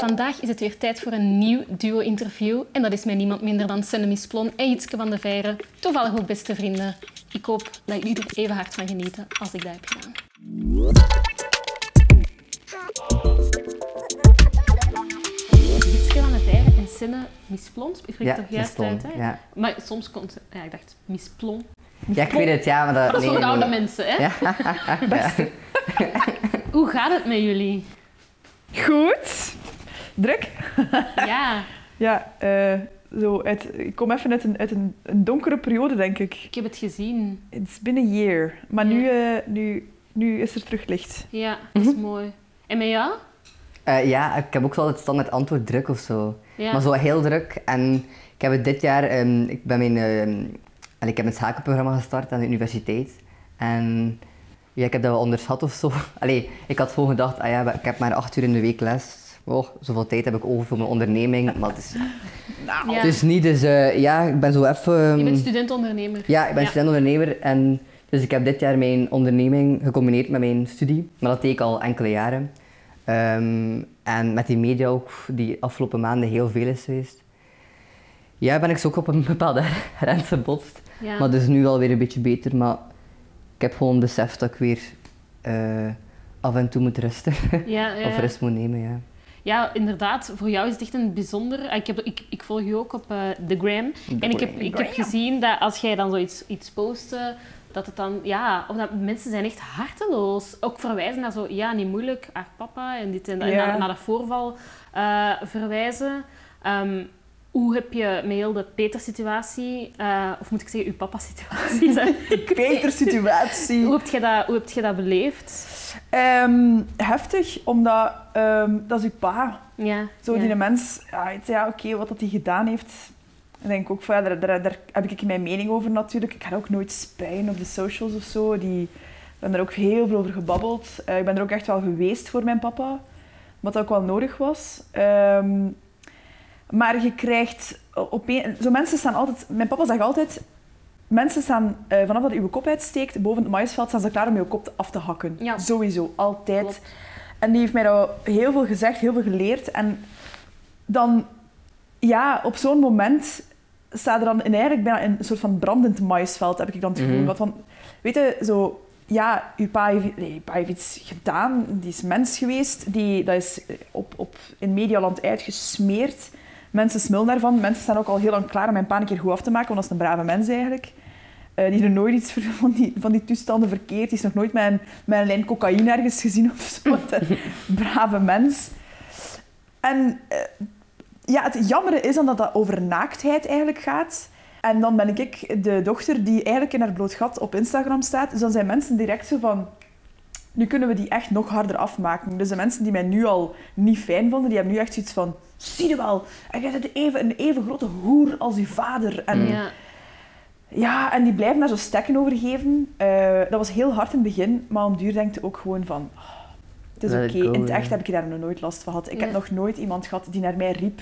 Vandaag is het weer tijd voor een nieuw duo-interview. En dat is met niemand minder dan Senne Misplon en Jitske van de Veire. Toevallig ook beste vrienden. Ik hoop dat jullie er even hard van genieten als ik dat heb gedaan. Jitske van de Veire en Senne Misplon. Ik spreek Ja, toch juist Misplon, uit, hè? ja. Maar soms komt... Ja, ik dacht Misplon. Ja, ik weet het, ja, maar dat... Dat is nee, voor oude nee. mensen, hè? Ja. Hoe gaat het met jullie? Goed. Druk. Ja, Ja, eh, zo uit, ik kom even uit, een, uit een, een donkere periode, denk ik. ik heb het gezien. It's been a year. Maar nu, eh, nu, nu is er terug licht. Ja, dat is mooi. En met jou? Eh, ja, ik heb ook zo het standaard antwoord druk of zo. Ja. Maar zo heel druk. En ik heb het dit jaar... ehm, ik ben mijn... allee, ik heb een schakelprogramma gestart aan de universiteit. En ja, ik heb dat wel onderschat of zo. Allee, ik had gewoon gedacht, ah ja, ik heb maar acht uur in de week les. Oh, zoveel tijd heb ik over voor mijn onderneming. Maar het is, Nou, Ja. het is niet, dus eh, ja, ik ben zo even... Je bent ehm, student-ondernemer. Ja, ik ben Ja. studentondernemer en dus ik heb dit jaar mijn onderneming gecombineerd met mijn studie. Maar dat deed ik al enkele jaren. Ehm, en met die media ook, die afgelopen maanden heel veel is geweest. Ja, ben ik zo ook op een bepaalde grens gebotst. Ja. Maar dus nu alweer een beetje beter. Maar ik heb gewoon beseft dat ik weer eh, af en toe moet rusten. Ja, ja, of rust moet nemen, ja. Ja, inderdaad. Voor jou is het echt een bijzonder... ah, Ik, heb, ik, ik volg je ook op eh The Gram. en ik heb, ik heb gezien dat als jij dan zoiets iets post, eh, dat het dan... Ja, of dat mensen zijn echt harteloos. Ook verwijzen naar zo... Ja, niet moeilijk, haar papa en dit en dat. En Ja. naar, naar dat voorval eh, verwijzen. Ehm, hoe heb je met heel de Peter-situatie... eh, of moet ik zeggen, uw papa-situatie... zijn? Beter situatie. hoe, heb je dat, hoe heb je dat beleefd? Ehm, heftig, omdat ehm, dat is uw pa. Ja. Zo, ja. die mens, ja, ja oké, wat dat hij gedaan heeft. Ik denk ook van, ja, daar, daar, daar heb ik mijn mening over natuurlijk. Ik ga ook nooit spuien op de socials of zo. Die, ik ben er ook heel veel over gebabbeld. Eh, ik ben er ook echt wel geweest voor mijn papa. Wat ook wel nodig was. Ehm, maar je krijgt opeen... Zo mensen staan altijd... Mijn papa zegt altijd... Mensen staan, eh, vanaf dat je kop uitsteekt, boven het maïsveld, staan ze klaar om je kop af te hakken. Ja. Sowieso, altijd. Klopt. En die heeft mij dat heel veel gezegd, heel veel geleerd. En dan, ja, op zo'n moment staat er dan in eigenlijk bijna een soort van brandend maïsveld, heb ik dan het gevoel. Mhm. van, weet je, zo, ja, uw pa heeft, nee, uw pa heeft iets gedaan, die is mens geweest, die, dat is op, op, in Medialand uitgesmeerd. Mensen smullen daarvan, mensen staan ook al heel lang klaar om mijn pa een keer goed af te maken, want dat is een brave mens eigenlijk. Eh, die er nooit iets van die, van die toestanden verkeerd. Die is nog nooit met een lijn cocaïne ergens gezien of zo. Een brave mens. En eh, ja, het jammere is dan dat dat over naaktheid eigenlijk gaat. En dan ben ik de dochter die eigenlijk in haar bloot gat op Instagram staat. Dus dan zijn mensen direct zo van... Nu kunnen we die echt nog harder afmaken. Dus de mensen die mij nu al niet fijn vonden, die hebben nu echt zoiets van... Zie je wel, en jij bent even, een even grote hoer als uw vader. En Ja. Ja, en die blijven daar zo stekken over geven. Eh, dat was heel hard in het begin, maar om duur denkt je ook gewoon van... oh, het is oké, in het echt heb ik daar nog nooit last van gehad. Ik heb nog nooit iemand gehad die naar mij riep...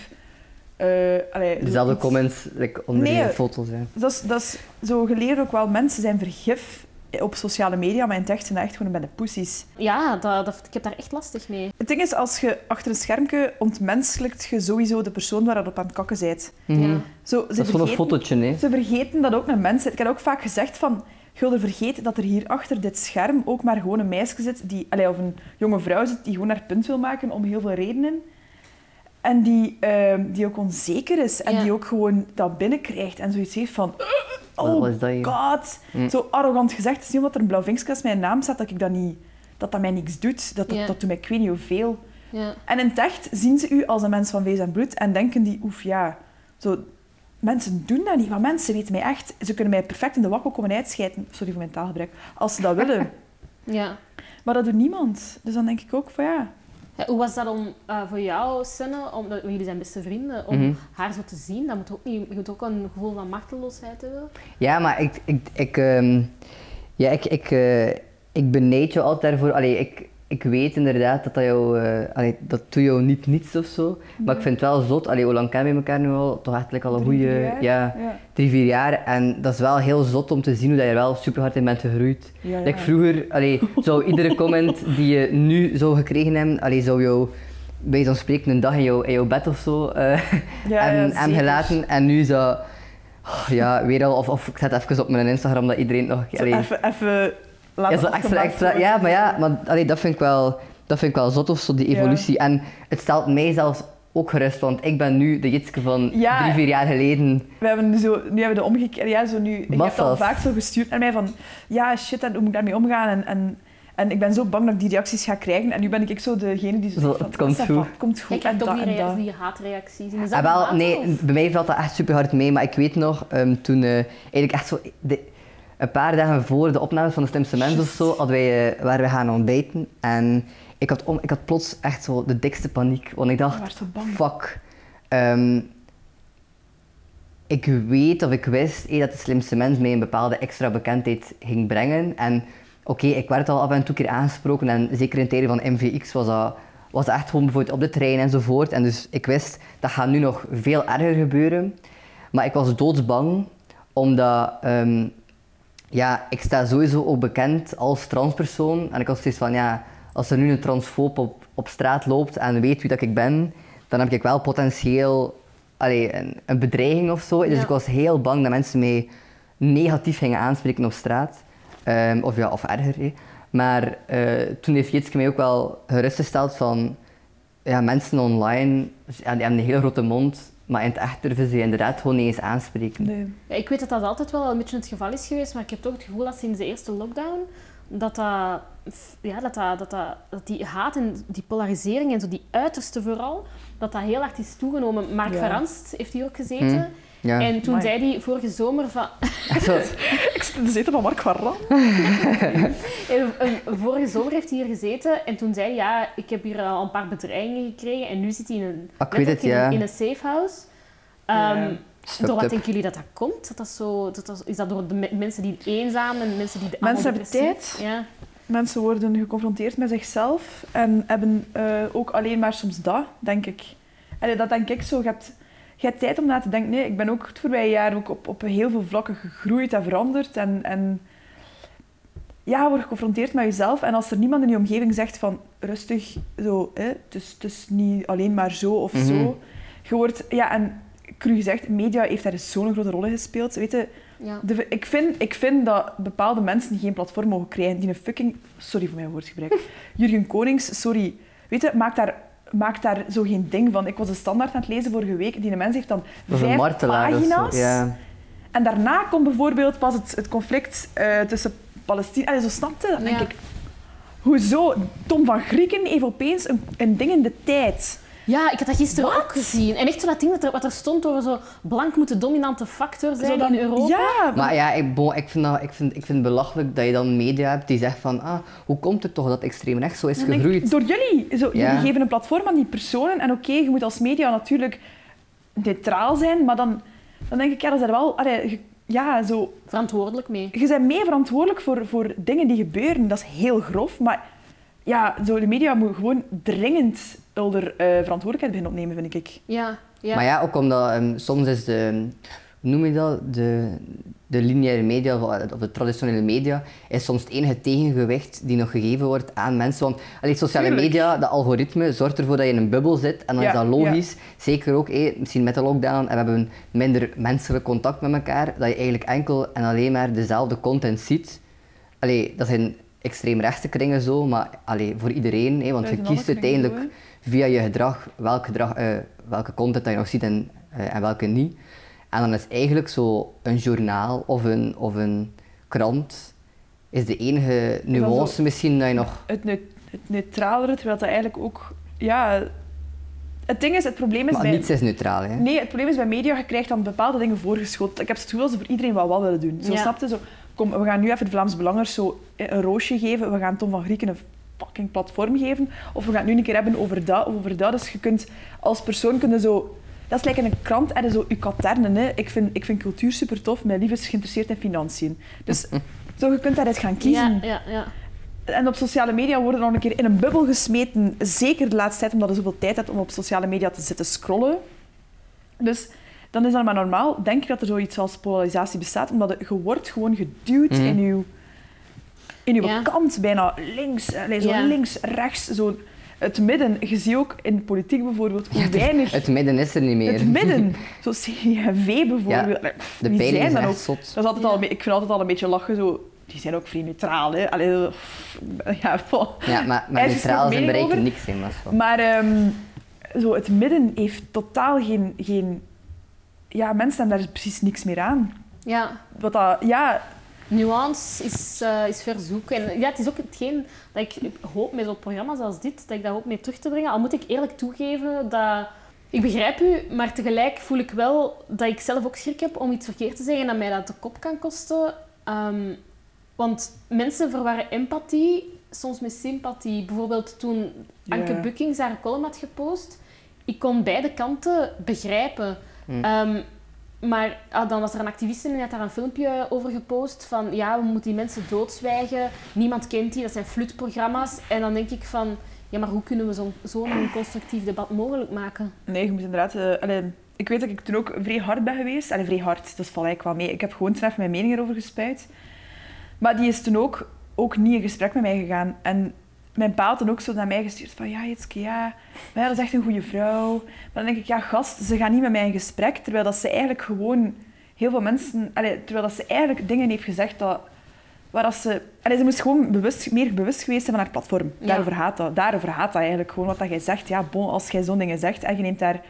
eh, allee, Dezelfde iets- comments like, onder Nee. je foto's. Hè. Dat is, dat is zo geleerd ook wel. Mensen zijn vergif op sociale media, maar in het echt zijn dat echt gewoon bij de poesies. Ja, dat, dat, ik heb daar echt lastig mee. Het ding is, als je achter een schermpje ontmenselijkt je sowieso de persoon waar je op aan het kakken bent. Mhm. Ja. Zo, ze Dat is gewoon een vergeten- fotootje, hè. Ze vergeten dat ook een mens is. Ik heb ook vaak gezegd van... Gulden vergeet dat er hier achter dit scherm ook maar gewoon een meisje zit, die, allee, of een jonge vrouw zit, die gewoon haar punt wil maken om heel veel redenen. En die, ehm, die ook onzeker is en Ja. die ook gewoon dat binnenkrijgt en zoiets heeft van... Oh dat god. Mm. Zo arrogant gezegd. Het is niet omdat er een blauw vinkje met mijn naam staat dat ik dat niet... Dat dat mij niks doet. Dat, dat, doet mij ik weet niet hoeveel. Ja. En in het echt zien ze u als een mens van vlees en bloed en denken die, oef ja, zo, mensen doen dat niet. Maar mensen weten mij echt, ze kunnen mij perfect in de wakko komen uitschijten, sorry voor mijn taalgebruik, als ze dat willen. ja. Maar dat doet niemand. Dus dan denk ik ook van Ja, Hoe was dat om, eh, voor jou, Senne, want jullie zijn beste vrienden, om Mhm. haar zo te zien? Dat moet ook niet, je moet ook een gevoel van machteloosheid hebben. Ja, maar ik, ik, ik, ehm, ja, ik, ik, eh, ik benijd jou altijd daarvoor. Allee, ik, ik weet inderdaad dat dat jou, eh, allee, dat doet jou niet niets of zo. Maar ik vind het wel zot. Allee, hoe lang kennen we elkaar nu al? Toch like al een goede, ja, Ja. drie, vier jaar. En dat is wel heel zot om te zien hoe dat je er wel super hard in bent gegroeid. Ja, ja. Like vroeger, allee, zou iedere comment die je nu zou gekregen hebben, allee, zou jou bij zo'n spreken een dag in jouw, in jouw bed of zo eh en, en gelaten. En nu zo, oh, ja, weer al, of, of ik zet even op mijn Instagram dat iedereen nog... Zo allee, even, even laten ja, zo extra, extra. worden. Ja, maar ja, maar, allee, dat, vind ik wel, dat vind ik wel zot of zo, die Ja. evolutie. En het stelt mij zelfs ook gerust, want ik ben nu de Jitske van Ja. drie, vier jaar geleden. We hebben nu zo, nu hebben we de omgekeerde, ja, zo nu, je hebt al vaak zo gestuurd naar mij van, ja, shit, en hoe moet ik daarmee omgaan? En, en, en ik ben zo bang dat ik die reacties ga krijgen. En nu ben ik zo degene die zo Zo, van, het komt "Ça goed." het komt goed. Ik heb en toch dat die, en rea- dat. die haatreacties. En is dat Ah, wel, haat, nee, of? bij mij valt dat echt super hard mee. Maar ik weet nog, ehm, toen eh, eigenlijk echt zo... De, een paar dagen voor de opnames van de Slimste Mens of zo, hadden wij, eh, waren we gaan ontbijten. En ik had, om, ik had plots echt zo de dikste paniek. Want ik dacht, was zo bang. fuck. ehm, ik weet of ik wist eh, dat de Slimste Mens mij een bepaalde extra bekendheid ging brengen. En oké, ik werd al af en toe een keer aangesproken. En zeker in tijden van MVX was dat, was dat echt gewoon bijvoorbeeld op de trein enzovoort. En dus ik wist, dat gaat nu nog veel erger gebeuren. Maar ik was doodsbang, omdat... ehm, ja, ik sta sowieso ook bekend als transpersoon. En ik had zoiets van, ja, als er nu een transfoob op, op straat loopt en weet wie dat ik ben, dan heb ik wel potentieel allee, een, een bedreiging of zo. Dus Ja. ik was heel bang dat mensen mij negatief gingen aanspreken op straat. Ehm, of ja, of erger. Maar eh, toen heeft Jitske mij ook wel gerustgesteld van... Ja, mensen online, ja, die hebben een hele grote mond, maar in het echt durven ze je inderdaad gewoon niet eens aanspreken. Nee. Ja, ik weet dat dat altijd wel een beetje het geval is geweest, maar ik heb toch het gevoel dat sinds de eerste lockdown dat, dat, ja, dat, dat, dat, dat, die haat en die polarisering en zo die uiterste vooral, dat dat heel hard is toegenomen. Mark Ja. Verranst heeft hier ook gezeten. Ja. En toen Amai. zei hij vorige zomer van... Zo, Ik zit in de zetel van Mark van Ram. En, eh, vorige zomer heeft hij hier gezeten en toen zei hij, ja, ik heb hier al een paar bedreigingen gekregen en nu zit hij in een, Ah, ik weet het, in, ja. in een safe house. Ja. Ehm, door wat up. denken jullie dat dat komt? Dat dat zo, dat dat, is dat door de me- mensen die eenzaam en mensen die de Mensen hebben tijd. Ja. Mensen worden geconfronteerd met zichzelf en hebben eh, ook alleen maar soms dat, denk ik. Allee, dat denk ik zo. Je hebt, je hebt tijd om na te denken. Nee, ik ben ook het voorbije jaar ook op, op heel veel vlakken gegroeid en veranderd. En, en ja, je wordt geconfronteerd met jezelf. En als er niemand in je omgeving zegt van rustig, zo, hè, het, is, het is niet alleen maar zo of Mhm. zo. Je wordt, ja, en cru gezegd, media heeft daar zo'n grote rol in gespeeld. Weet je, Ja. de, ik, vind, ik vind dat bepaalde mensen geen platform mogen krijgen die een fucking... Sorry voor mijn woordgebruik. Jurgen Konings, sorry. Weet je, maak daar, maak daar zo geen ding van. Ik was de standaard aan het lezen vorige week. Die mens heeft dan vijf pagina's. Ja. En daarna komt bijvoorbeeld pas het, het conflict eh, tussen Palestina... Allee, zo snapte, dan denk Ja. ik... Hoezo? Tom van Grieken heeft opeens een, een ding in de tijd. Ja, ik had dat gisteren ook gezien. En echt zo dat ding dat er, wat er stond over zo blank moet de dominante factor zijn in Europa. Ja, Maar ja, ik, bon, ik, vind dat, ik, vind, ik vind het belachelijk dat je dan media hebt die zegt van ah, hoe komt het toch dat extreem rechts zo is Dan denk ik, gegroeid? door jullie. Zo, Ja. Jullie geven een platform aan die personen. En oké, je moet als media natuurlijk neutraal zijn, maar dan, dan denk ik, ja, dat is er wel... allee, je- ja, zo, Verantwoordelijk mee. je bent mee verantwoordelijk voor, voor dingen die gebeuren. Dat is heel grof, maar ja, zo, de media moet gewoon dringend er verantwoordelijkheid beginnen opnemen, vind ik. Ja, ja. Maar ja, ook omdat ehm, soms is de, hoe noem je dat, de, de lineaire media of of de traditionele media, is soms het enige tegengewicht die nog gegeven wordt aan mensen. Want allee, sociale Tuurlijk. media, dat algoritme, zorgt ervoor dat je in een bubbel zit en dan Ja, is dat logisch. Zeker ook, hé, misschien met de lockdown, en we hebben minder menselijk contact met elkaar, dat je eigenlijk enkel en alleen maar dezelfde content ziet. Allee, dat zijn extreemrechtse kringen zo, maar allee, voor iedereen, hè, want je kiest kringen uiteindelijk via je gedrag welk gedrag, eh, welke content dat je nog ziet en, eh, en welke niet. En dan is eigenlijk zo een journaal of een, of een krant is de enige zo- nuance misschien dat je nog... Het, neut- het neutralere, terwijl dat eigenlijk ook... Ja, het ding is, het probleem is Maar bij... niets is neutraal, hè. Nee, het probleem is bij media, je krijgt dan bepaalde dingen voorgeschoten. Ik heb het gevoel dat ze voor iedereen wat wat willen doen. Zo Ja. snapte zo, kom, we gaan nu even de Vlaams Belangers zo een roosje geven. We gaan Tom van Grieken een fucking platform geven. Of we gaan het nu een keer hebben over dat of over dat. Dus je kunt als persoon kunnen zo... Dat is lekker in een krant en zo je katernen. Hè. Ik, vind, ik vind cultuur super tof. Mijn lief is geïnteresseerd in financiën. Dus zo, je kunt daaruit gaan kiezen. Ja, ja, ja. En op sociale media worden nog een keer in een bubbel gesmeten. Zeker de laatste tijd, omdat je zoveel tijd hebt om op sociale media te zitten scrollen. Dus dan is dat maar normaal. Denk ik dat er zoiets als polarisatie bestaat, omdat je wordt gewoon geduwd Mhm. in je, in uw Ja. kant, bijna links, allee, zo Ja. links, rechts. Zo. Het midden, je ziet ook in de politiek bijvoorbeeld hoe weinig... Het midden is er niet meer. Het midden, zo CD&V bijvoorbeeld. Ja, Pff, de peiling zijn dan ook? zot. Dat is altijd al, een be- ik vind altijd al een beetje lachen, zo... Die zijn ook vrij neutraal, hè. Allee, pff, ja. Ja, maar, maar is neutraal een zijn bereiken niks in. Wel- Maar ehm, zo, het midden heeft totaal geen, geen... Ja, mensen hebben daar precies niks meer aan. Ja, Wat dat... Ja, nuance is, eh, is verzoeken. En ja, het is ook hetgeen dat ik hoop met zo'n programma's als dit, dat ik dat hoop mee terug te brengen. Al moet ik eerlijk toegeven dat... Ik begrijp u, maar tegelijk voel ik wel dat ik zelf ook schrik heb om iets verkeerd te zeggen en dat mij dat de kop kan kosten. Ehm, want mensen verwarren empathie soms met sympathie. Bijvoorbeeld toen Anke Ja. Bukkings haar column had gepost, ik kon beide kanten begrijpen. Hm. Ehm, maar ah, dan was er een activiste en die had daar een filmpje over gepost van ja, we moeten die mensen doodzwijgen, niemand kent die, dat zijn flutprogramma's. En dan denk ik van, ja, maar hoe kunnen we zo'n zo'n constructief debat mogelijk maken? nee, je moet inderdaad... eh, ik weet dat ik toen ook vrij hard ben geweest. Allee, vrij hard, dat valt eigenlijk wel mee. Ik heb gewoon even mijn mening erover gespuit. Maar die is toen ook, ook niet in gesprek met mij gegaan. En mijn pa had dan ook zo naar mij gestuurd van... Ja, Jitske, ja, maar ja, dat is echt een goede vrouw. Maar dan denk ik, ja, gast, ze gaan niet met mij in gesprek. Terwijl dat ze eigenlijk gewoon heel veel mensen... Allee, terwijl dat ze eigenlijk dingen heeft gezegd dat... Waar dat ze, allee, ze moest gewoon bewust, meer bewust geweest zijn van haar platform. Ja. Daarover gaat dat. Daarover gaat dat eigenlijk. Gewoon wat dat jij zegt. Ja, bon, als jij zo'n dingen zegt en je neemt daar...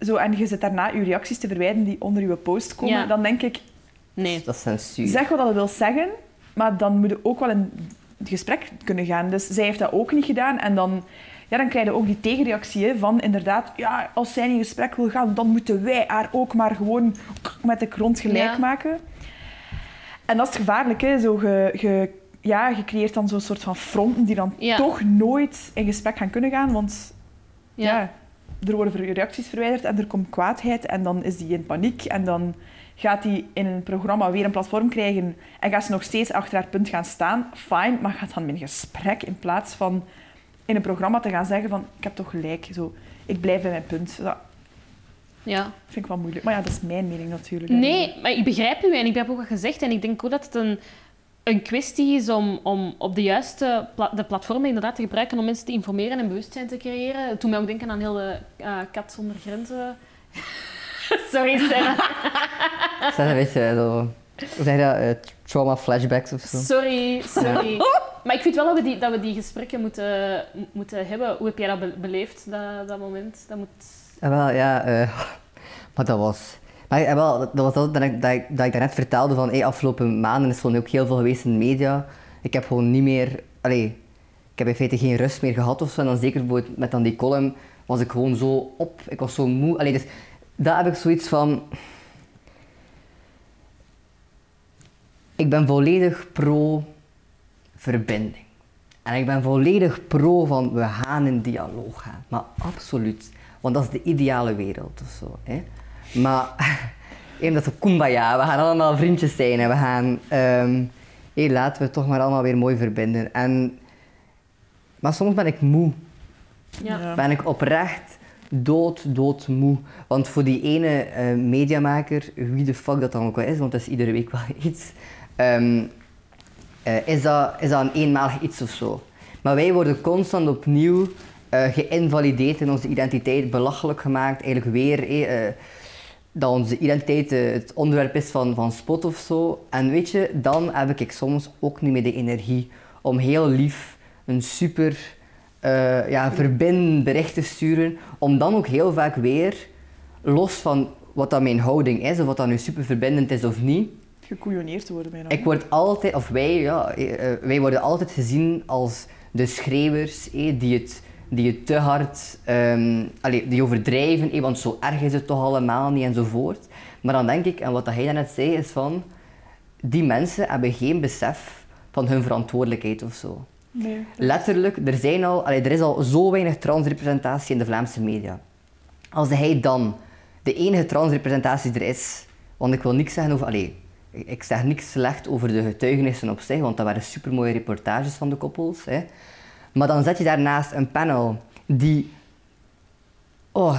Zo, en je zit daarna je reacties te verwijderen die onder je post komen, Ja. dan denk ik, Nee. Dat is censuur. zeg wat dat wil zeggen, maar dan moet je ook wel in het gesprek kunnen gaan. Dus zij heeft dat ook niet gedaan. En dan, ja, dan krijg je ook die tegenreactie hè, van inderdaad, ja, als zij in gesprek wil gaan, dan moeten wij haar ook maar gewoon met de grond gelijk Ja. maken. En dat is gevaarlijk. Hè? Zo, je, je, ja, je creëert dan zo'n soort van fronten die dan Ja. toch nooit in gesprek gaan kunnen gaan. Want Ja. ja. er worden reacties verwijderd en er komt kwaadheid en dan is die in paniek en dan gaat hij in een programma weer een platform krijgen en gaat ze nog steeds achter haar punt gaan staan. Fine, maar gaat dan in gesprek in plaats van in een programma te gaan zeggen van ik heb toch gelijk, zo, ik blijf bij mijn punt. Dat ja. vind ik wel moeilijk. Maar ja, dat is mijn mening natuurlijk. Nee, maar ik begrijp u en ik begrijp ook wat je zegt. En ik denk ook dat het een, een kwestie is om, om op de juiste pla- de platformen inderdaad te gebruiken om mensen te informeren en bewustzijn te creëren. Doet mij ook denken aan heel de eh, Kat zonder grenzen. Sorry, Sarah. Is een beetje zo... Hoe zeg je dat? Eh, trauma flashbacks of zo. Sorry, sorry. Maar ik vind wel dat we die, dat we die gesprekken moeten, moeten hebben. Hoe heb jij dat be- beleefd, dat, dat moment? Dat moet... Ja, wel, ja. eh, maar dat was... Maar ja, wel, dat was dat, dat, ik, dat, ik, dat ik daarnet vertelde van... Hey, afgelopen maanden is gewoon ook heel veel geweest in de media. Ik heb gewoon niet meer... Allee, ik heb in feite geen rust meer gehad of zo. En dan zeker met dan die column was ik gewoon zo op. Ik was zo moe. Allee, dus daar heb ik zoiets van... Ik ben volledig pro verbinding. En ik ben volledig pro van we gaan in dialoog gaan. Maar absoluut. Want dat is de ideale wereld of zo. Hè? Maar één dat is kumbaya. We gaan allemaal vriendjes zijn en we gaan. ehm hé, laten we het toch maar allemaal weer mooi verbinden. En, maar soms ben ik moe. Ja. Ben ik oprecht dood, dood moe. Want voor die ene eh, mediamaker, wie de fuck dat dan ook wel is, want dat is iedere week wel iets, ehm, eh, is, dat, is dat een eenmalig iets of zo. Maar wij worden constant opnieuw eh geïnvalideerd in onze identiteit, belachelijk gemaakt, eigenlijk weer. dat onze identiteit het onderwerp is van, van spot of zo. En weet je, dan heb ik soms ook niet meer de energie om heel lief een super eh ja, verbindend bericht te sturen. Om dan ook heel vaak weer, los van wat dat mijn houding is, of wat dat nu super verbindend is of niet, Gekoeioneerd te worden bijna. ik word altijd, of wij, ja, eh, eh, wij worden altijd gezien als de schreeuwers eh, die, het, die het te hard, allee, die overdrijven, eh, want zo erg is het toch allemaal niet enzovoort. Maar dan denk ik, en wat dat hij net zei, is van, die mensen hebben geen besef van hun verantwoordelijkheid of zo. Letterlijk, er, zijn al, er is al zo weinig transrepresentatie in de Vlaamse media. Als hij dan de enige transrepresentatie er is, want ik wil niks zeggen over... Allee, ik- zeg niks slecht over de getuigenissen op zich, want dat waren supermooie reportages van de koppels. Hè. Maar dan zet je daarnaast een panel die oh,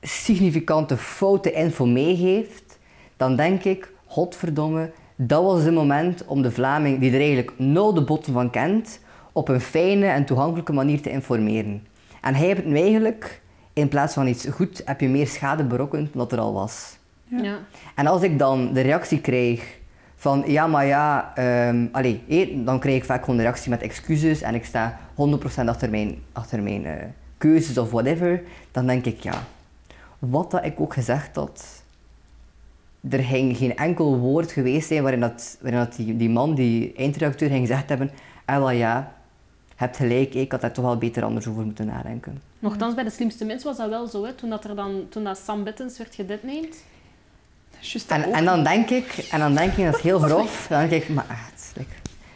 significante foute info meegeeft, dan denk ik, godverdomme, dat was het moment om de Vlaming, die er eigenlijk nul de botten van kent, op een fijne en toegankelijke manier te informeren. En hij hebt nu eigenlijk, in plaats van iets goed, heb je meer schade berokkend dan er al was. Ja. Ja. En als ik dan de reactie krijg van ja, maar ja, ehm allee, dan krijg ik vaak gewoon de reactie met excuses en ik sta 100% achter mijn, achter mijn eh, keuzes of whatever, dan denk ik ja, wat dat ik ook gezegd had, er ging geen enkel woord geweest zijn waarin, dat, waarin dat die, die man, die eindredacteur, ging gezegd hebben, ah wel ja, je hebt gelijk, ik had daar toch wel beter anders over moeten nadenken. Nochtans, bij de slimste mensen was dat wel zo. Hè? Toen, dat er dan, toen dat Sam Bettens werd. Juist En, en dan denk ik, en dan denk ik, dat is heel grof, dan denk ik, maar echt, like,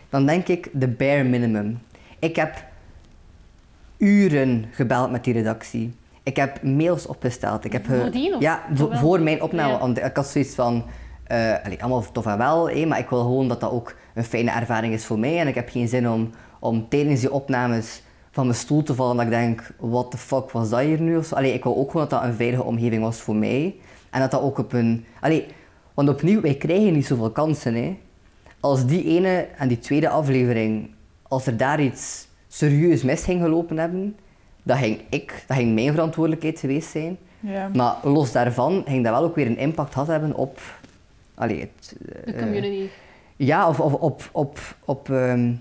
dan denk ik de bare minimum. Ik heb uren gebeld met die redactie. Ik heb mails opgesteld. Ik heb ge- Voordien, of Ja, voor mijn opname. Want ik had zoiets van, eh, allemaal tof en wel, maar ik wil gewoon dat dat ook een fijne ervaring is voor mij. En ik heb geen zin om, om tijdens die opnames van mijn stoel te vallen dat ik denk, what the fuck was dat hier nu? Of. Allee, ik wil ook gewoon dat dat een veilige omgeving was voor mij. En dat dat ook op een... Allee, want opnieuw, wij krijgen niet zoveel kansen. Hè. Als die ene en die tweede aflevering, als er daar iets serieus mis ging gelopen hebben, dat ging ik, dat ging mijn verantwoordelijkheid geweest zijn. Ja. Maar los daarvan ging dat wel ook weer een impact gehad hebben op... Allee, het, De eh, community. ja, of, of op, op, op ehm,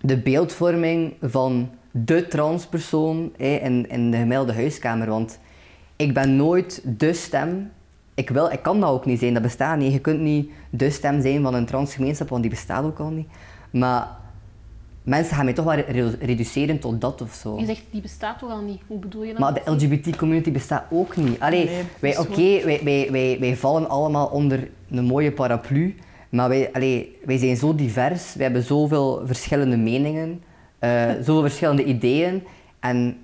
de beeldvorming van de transpersoon in, in de gemiddelde huiskamer. Want ik ben nooit de stem. Ik, wil, ik kan dat ook niet zijn, dat bestaat niet. Je kunt niet de stem zijn van een transgemeenschap, want die bestaat ook al niet. Maar mensen gaan mij toch wel re- reduceren tot dat of zo. Je zegt, die bestaat toch al niet? Hoe bedoel je dat? Maar de LGBT-community bestaat ook niet. Allee, Nee, wij, oké, wij, wij, wij, wij vallen allemaal onder een mooie paraplu. Maar wij, allee, wij zijn zo divers. We hebben zoveel verschillende meningen. eh, zoveel verschillende ideeën. En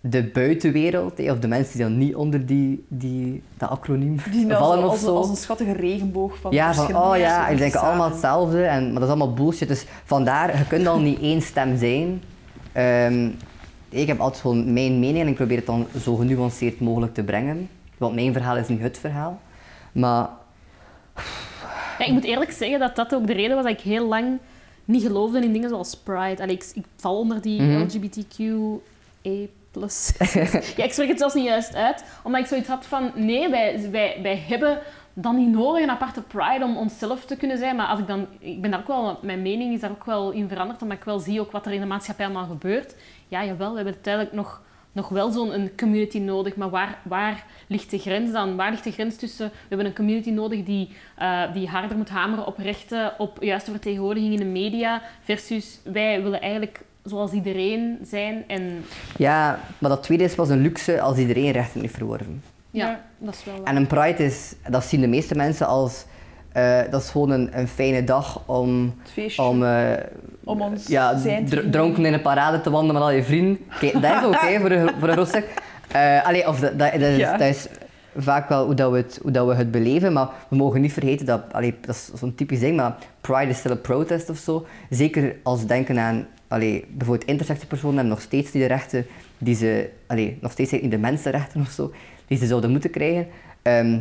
de buitenwereld, hè, of de mensen die dan niet onder die, die, dat acroniem Die vallen als, of als, zo. als een schattige regenboog van Ja, van oh ja, en die denken allemaal hetzelfde, en, maar dat is allemaal bullshit. Dus vandaar, je kunt al niet één stem zijn. Ehm, ik heb altijd gewoon mijn mening en ik probeer het dan zo genuanceerd mogelijk te brengen. Want mijn verhaal is niet het verhaal. Maar Ja, ik moet eerlijk zeggen dat dat ook de reden was dat ik heel lang niet geloofde in dingen zoals Pride. Allee, ik, ik val onder die Mhm. Ja, ik spreek het zelfs niet juist uit, omdat ik zoiets had van... Nee, wij, wij, wij hebben dan niet nodig een aparte Pride om onszelf te kunnen zijn. Maar als ik dan... Ik ben daar ook wel... Mijn mening is daar ook wel in veranderd, omdat ik wel zie ook wat er in de maatschappij allemaal gebeurt. Ja, jawel, we hebben uiteindelijk nog nog wel zo'n een community nodig. Maar waar, waar ligt de grens dan? Waar ligt de grens tussen... We hebben een community nodig die, eh, die harder moet hameren op rechten, op juiste vertegenwoordiging in de media, versus wij willen eigenlijk zoals iedereen zijn. En ja, maar dat tweede is pas een luxe als iedereen rechten heeft verworven. ja, Ja. dat is wel waar. En een pride is, dat zien de meeste mensen als, eh, dat is gewoon een, een fijne dag om, Het feestje. om eh, Om ons ja, zijn te dr- vieren. dronken in een parade te wandelen met al je vrienden. Kijk, dat is oké voor, een, voor een groot stuk. Eh, allee, of dat, dat, dat is, Ja. dat is vaak wel hoe, dat we, het, hoe dat we het beleven, maar we mogen niet vergeten dat, allee, dat is zo'n typisch ding, maar pride is still a protest of zo. Zeker als we denken aan, allee, bijvoorbeeld intersectiepersonen hebben nog steeds niet de rechten die ze, allee, nog steeds niet de mensenrechten of zo, die ze zouden moeten krijgen. Ehm,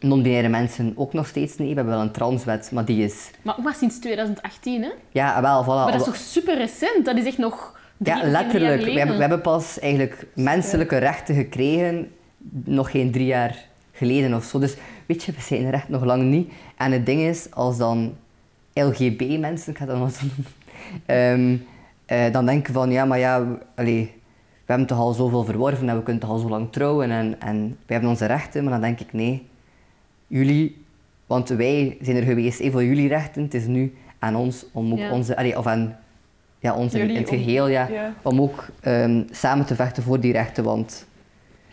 Non-binaire mensen ook nog steeds niet. We hebben wel een transwet, maar die is... Maar ook maar sinds 2018, hè? Ja, wel, voilà. Maar dat is toch super recent? Dat is echt nog Ja, letterlijk. We hebben, we hebben pas eigenlijk menselijke rechten gekregen nog geen drie jaar geleden of zo. Dus weet je, we zijn er echt nog lang niet. En het ding is, als dan LGB-mensen, ik ga dat maar zo noemen, ehm, eh, dan denken van, ja, maar ja, we, allee, we hebben toch al zoveel verworven en we kunnen toch al zo lang trouwen en, en we hebben onze rechten. Maar dan denk ik, nee, jullie, want wij zijn er geweest eh, voor jullie rechten, het is nu aan ons om ook Ja. onze, allee, of aan ja, ons in, het om- geheel, ja, Ja. om ook ehm, samen te vechten voor die rechten. Want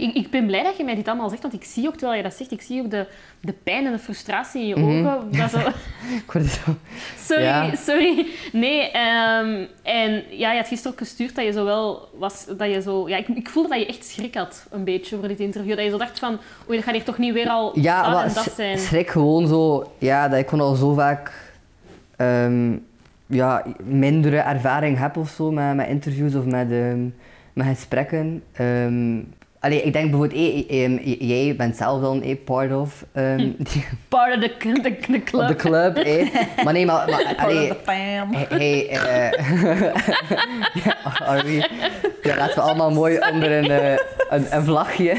Ik, ik ben blij dat je mij dit allemaal zegt, want ik zie ook, terwijl je dat zegt, ik zie ook de, de pijn en de frustratie in je Mhm. ogen. Dat zo, ik word zo... sorry, Ja. sorry. Nee, ehm, en ja, je had gisteren ook gestuurd dat je zo wel was, dat je zo... Ja, ik, ik voelde dat je echt schrik had, een beetje, voor dit interview. Dat je zo dacht van, oei, dat gaat hier toch niet weer al Ja, dat maar en dat zijn. schrik gewoon zo... Ja, dat ik gewoon al zo vaak ehm, ja, mindere ervaring heb of zo met, met interviews of met, ehm, met gesprekken. Allee, ik denk bijvoorbeeld, eh, eh, ehm, jij bent zelf dan eh, part of ehm, die- Part of the, the, the club. de club. eh. Maar nee, maar, maar Part allee, of the fam. Hey, hey, eh, ja, are we- ja, laten we allemaal mooi onder een, eh, een, een vlagje.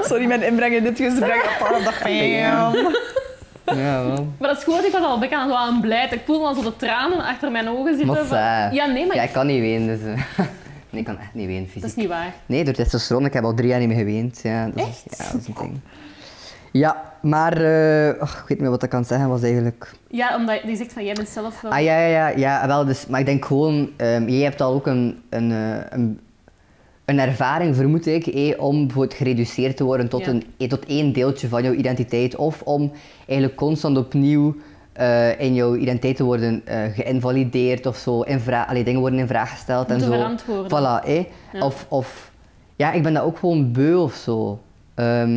Sorry, mijn inbreng in dit gesprek. Part of the fam. Ja, man. Maar dat is goed, ik was al ik aan, zo aan blij. Ik voelde al zo de tranen achter mijn ogen zitten. Maar van- saai. Ja, nee, maar Ja, ik kan niet wenen, dus... nee, ik kan echt niet wenen, fysiek. dat is niet waar. Nee, door testosteron. Ik heb al drie jaar niet meer geweend. Ja, dat is? Ja, dat is een ding. Ja, maar... eh, ik weet niet meer wat ik kan zeggen, was eigenlijk... Ja, omdat je zegt van jij bent zelf wel... Ah, ja, ja, ja, ja, wel, dus, maar ik denk gewoon... ehm, jij hebt al ook een, een, eh, een, een ervaring, vermoed ik, eh, om bijvoorbeeld gereduceerd te worden tot, Ja. een, eh, tot één deeltje van jouw identiteit. Of om eigenlijk constant opnieuw eh, in jouw identiteit te worden eh, geïnvalideerd of zo. In allee, dingen worden in vraag gesteld en zo. verantwoorden. Voilà, eh. Ja. Of, of... Ja, ik ben dat ook gewoon beu of zo. Eh,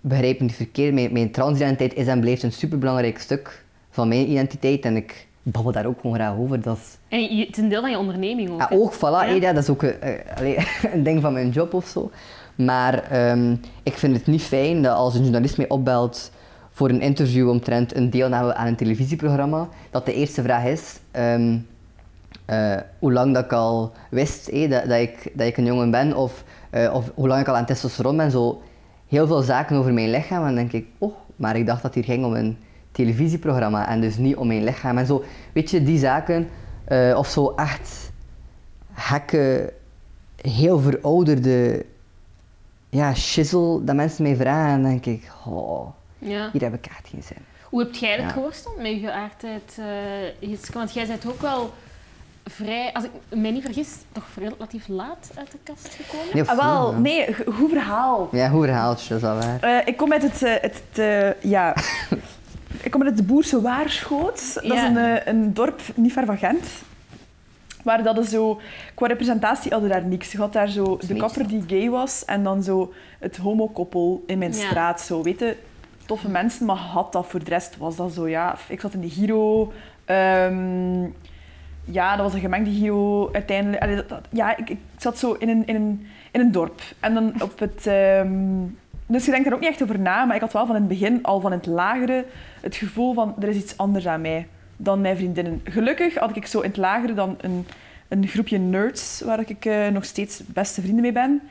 begrijp me niet verkeerd, mijn, mijn transidentiteit is en blijft een superbelangrijk stuk van mijn identiteit. En ik babbel daar ook gewoon graag over. Dat is... En je, het is een deel van je onderneming ook. Ah, hè. ook, voilà, Ja. ja, dat is ook een, allee, een ding van mijn job of zo. Maar ehm, ik vind het niet fijn dat als een journalist mij opbelt voor een interview omtrent een deelname aan een televisieprogramma, dat de eerste vraag is ehm, eh, hoe lang dat ik al wist eh, dat, dat, ik, dat ik een jongen ben of, eh, of hoe lang ik al aan testosteron ben. Zo heel veel zaken over mijn lichaam. En dan denk ik, oh, maar ik dacht dat het hier ging om een televisieprogramma en dus niet om mijn lichaam. En zo, weet je, die zaken, of zo echt gekke, heel verouderde ja, shizzle dat mensen mij vragen. Denk ik, oh, Ja. hier heb ik echt geen zin. Hoe heb jij dat Ja. geworsteld met je geaardheid, eh, Jitske? Want jij bent ook wel vrij, als ik me niet vergis, toch relatief laat uit de kast gekomen? Nee, Ah, wel, ja. nee, goed verhaal. Ja, hoe verhaaltje, dat is wel waar. Eh, ik kom uit het, eh, het, eh, ja... ik kom uit het Boerse Waarschoot. Dat is een, een dorp niet ver van Gent. Waar dat is zo... Qua representatie hadden daar niks. Je had daar zo de kapper die gay was en dan zo het homokoppel in mijn Ja. straat. Zo, weet je, toffe mensen, maar had dat voor de rest was dat zo, ja... Ik zat in de Giro... ehm, ja, dat was een gemengde Giro uiteindelijk. Ja, ik, ik zat zo in een, in, een, in een dorp. En dan op het... ehm, dus je denkt er ook niet echt over na, maar ik had wel van het begin, al van het lagere, het gevoel van er is iets anders aan mij dan mijn vriendinnen. Gelukkig had ik zo in het lagere dan een, een groepje nerds waar ik eh, nog steeds beste vrienden mee ben.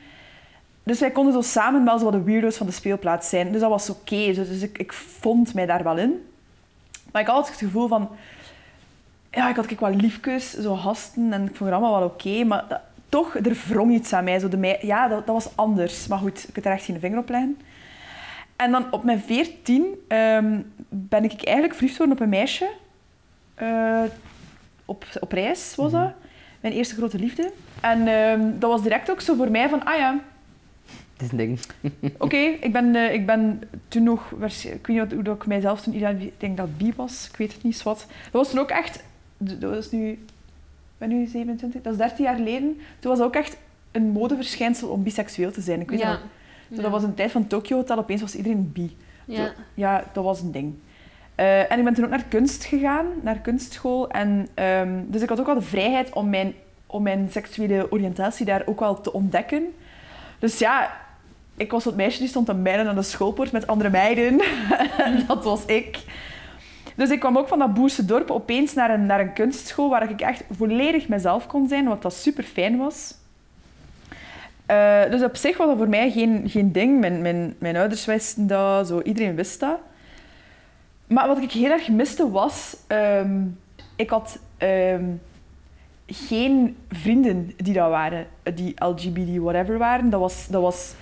Dus wij konden zo samen wel zo wat de weirdo's van de speelplaats zijn. Dus dat was oké. Dus dus ik, ik vond mij daar wel in. Maar ik had altijd het gevoel van... Ja, ik had ik wel liefjes, zo gasten, en ik vond het allemaal wel oké. maar dat- toch, er wrong iets aan mij. Zo de mei- ja, dat, dat was anders. Maar goed, ik kan er echt geen vinger op leggen. En dan op mijn veertien ehm, ben ik eigenlijk verliefd geworden op een meisje. Eh, op, op reis was dat. Mijn eerste grote liefde. En ehm, dat was direct ook zo voor mij van, ah ja, Het is een ding. Oké, ik, ben, eh, ik ben toen nog, ik weet niet wat, hoe dat ik mijzelf toen, ik denk dat het bi was, ik weet het niet, wat. Dat was toen ook echt, dat was nu, ik ben nu 27, dat is 13 jaar geleden. Toen was het ook echt een modeverschijnsel om biseksueel te zijn. Ik weet ja. dat. nog. Dat was een tijd van Tokyo Hotel, opeens was iedereen bi. Ja. Ja, dat was een ding. Eh, en ik ben toen ook naar kunst gegaan, naar kunstschool. En, ehm, dus ik had ook wel de vrijheid om mijn, om mijn seksuele oriëntatie daar ook wel te ontdekken. Dus ja, ik was dat meisje die stond te mijlen aan de schoolpoort met andere meiden. en dat was ik. Dus ik kwam ook van dat boerse dorp opeens naar een, naar een kunstschool waar ik echt volledig mezelf kon zijn, wat dat super fijn was. Eh, dus op zich was dat voor mij geen, geen ding. Mijn, mijn, mijn ouders wisten dat, zo, iedereen wist dat. Maar wat ik heel erg miste was... ehm, ik had ehm, geen vrienden die dat waren, die LGBT whatever waren. Dat was, dat was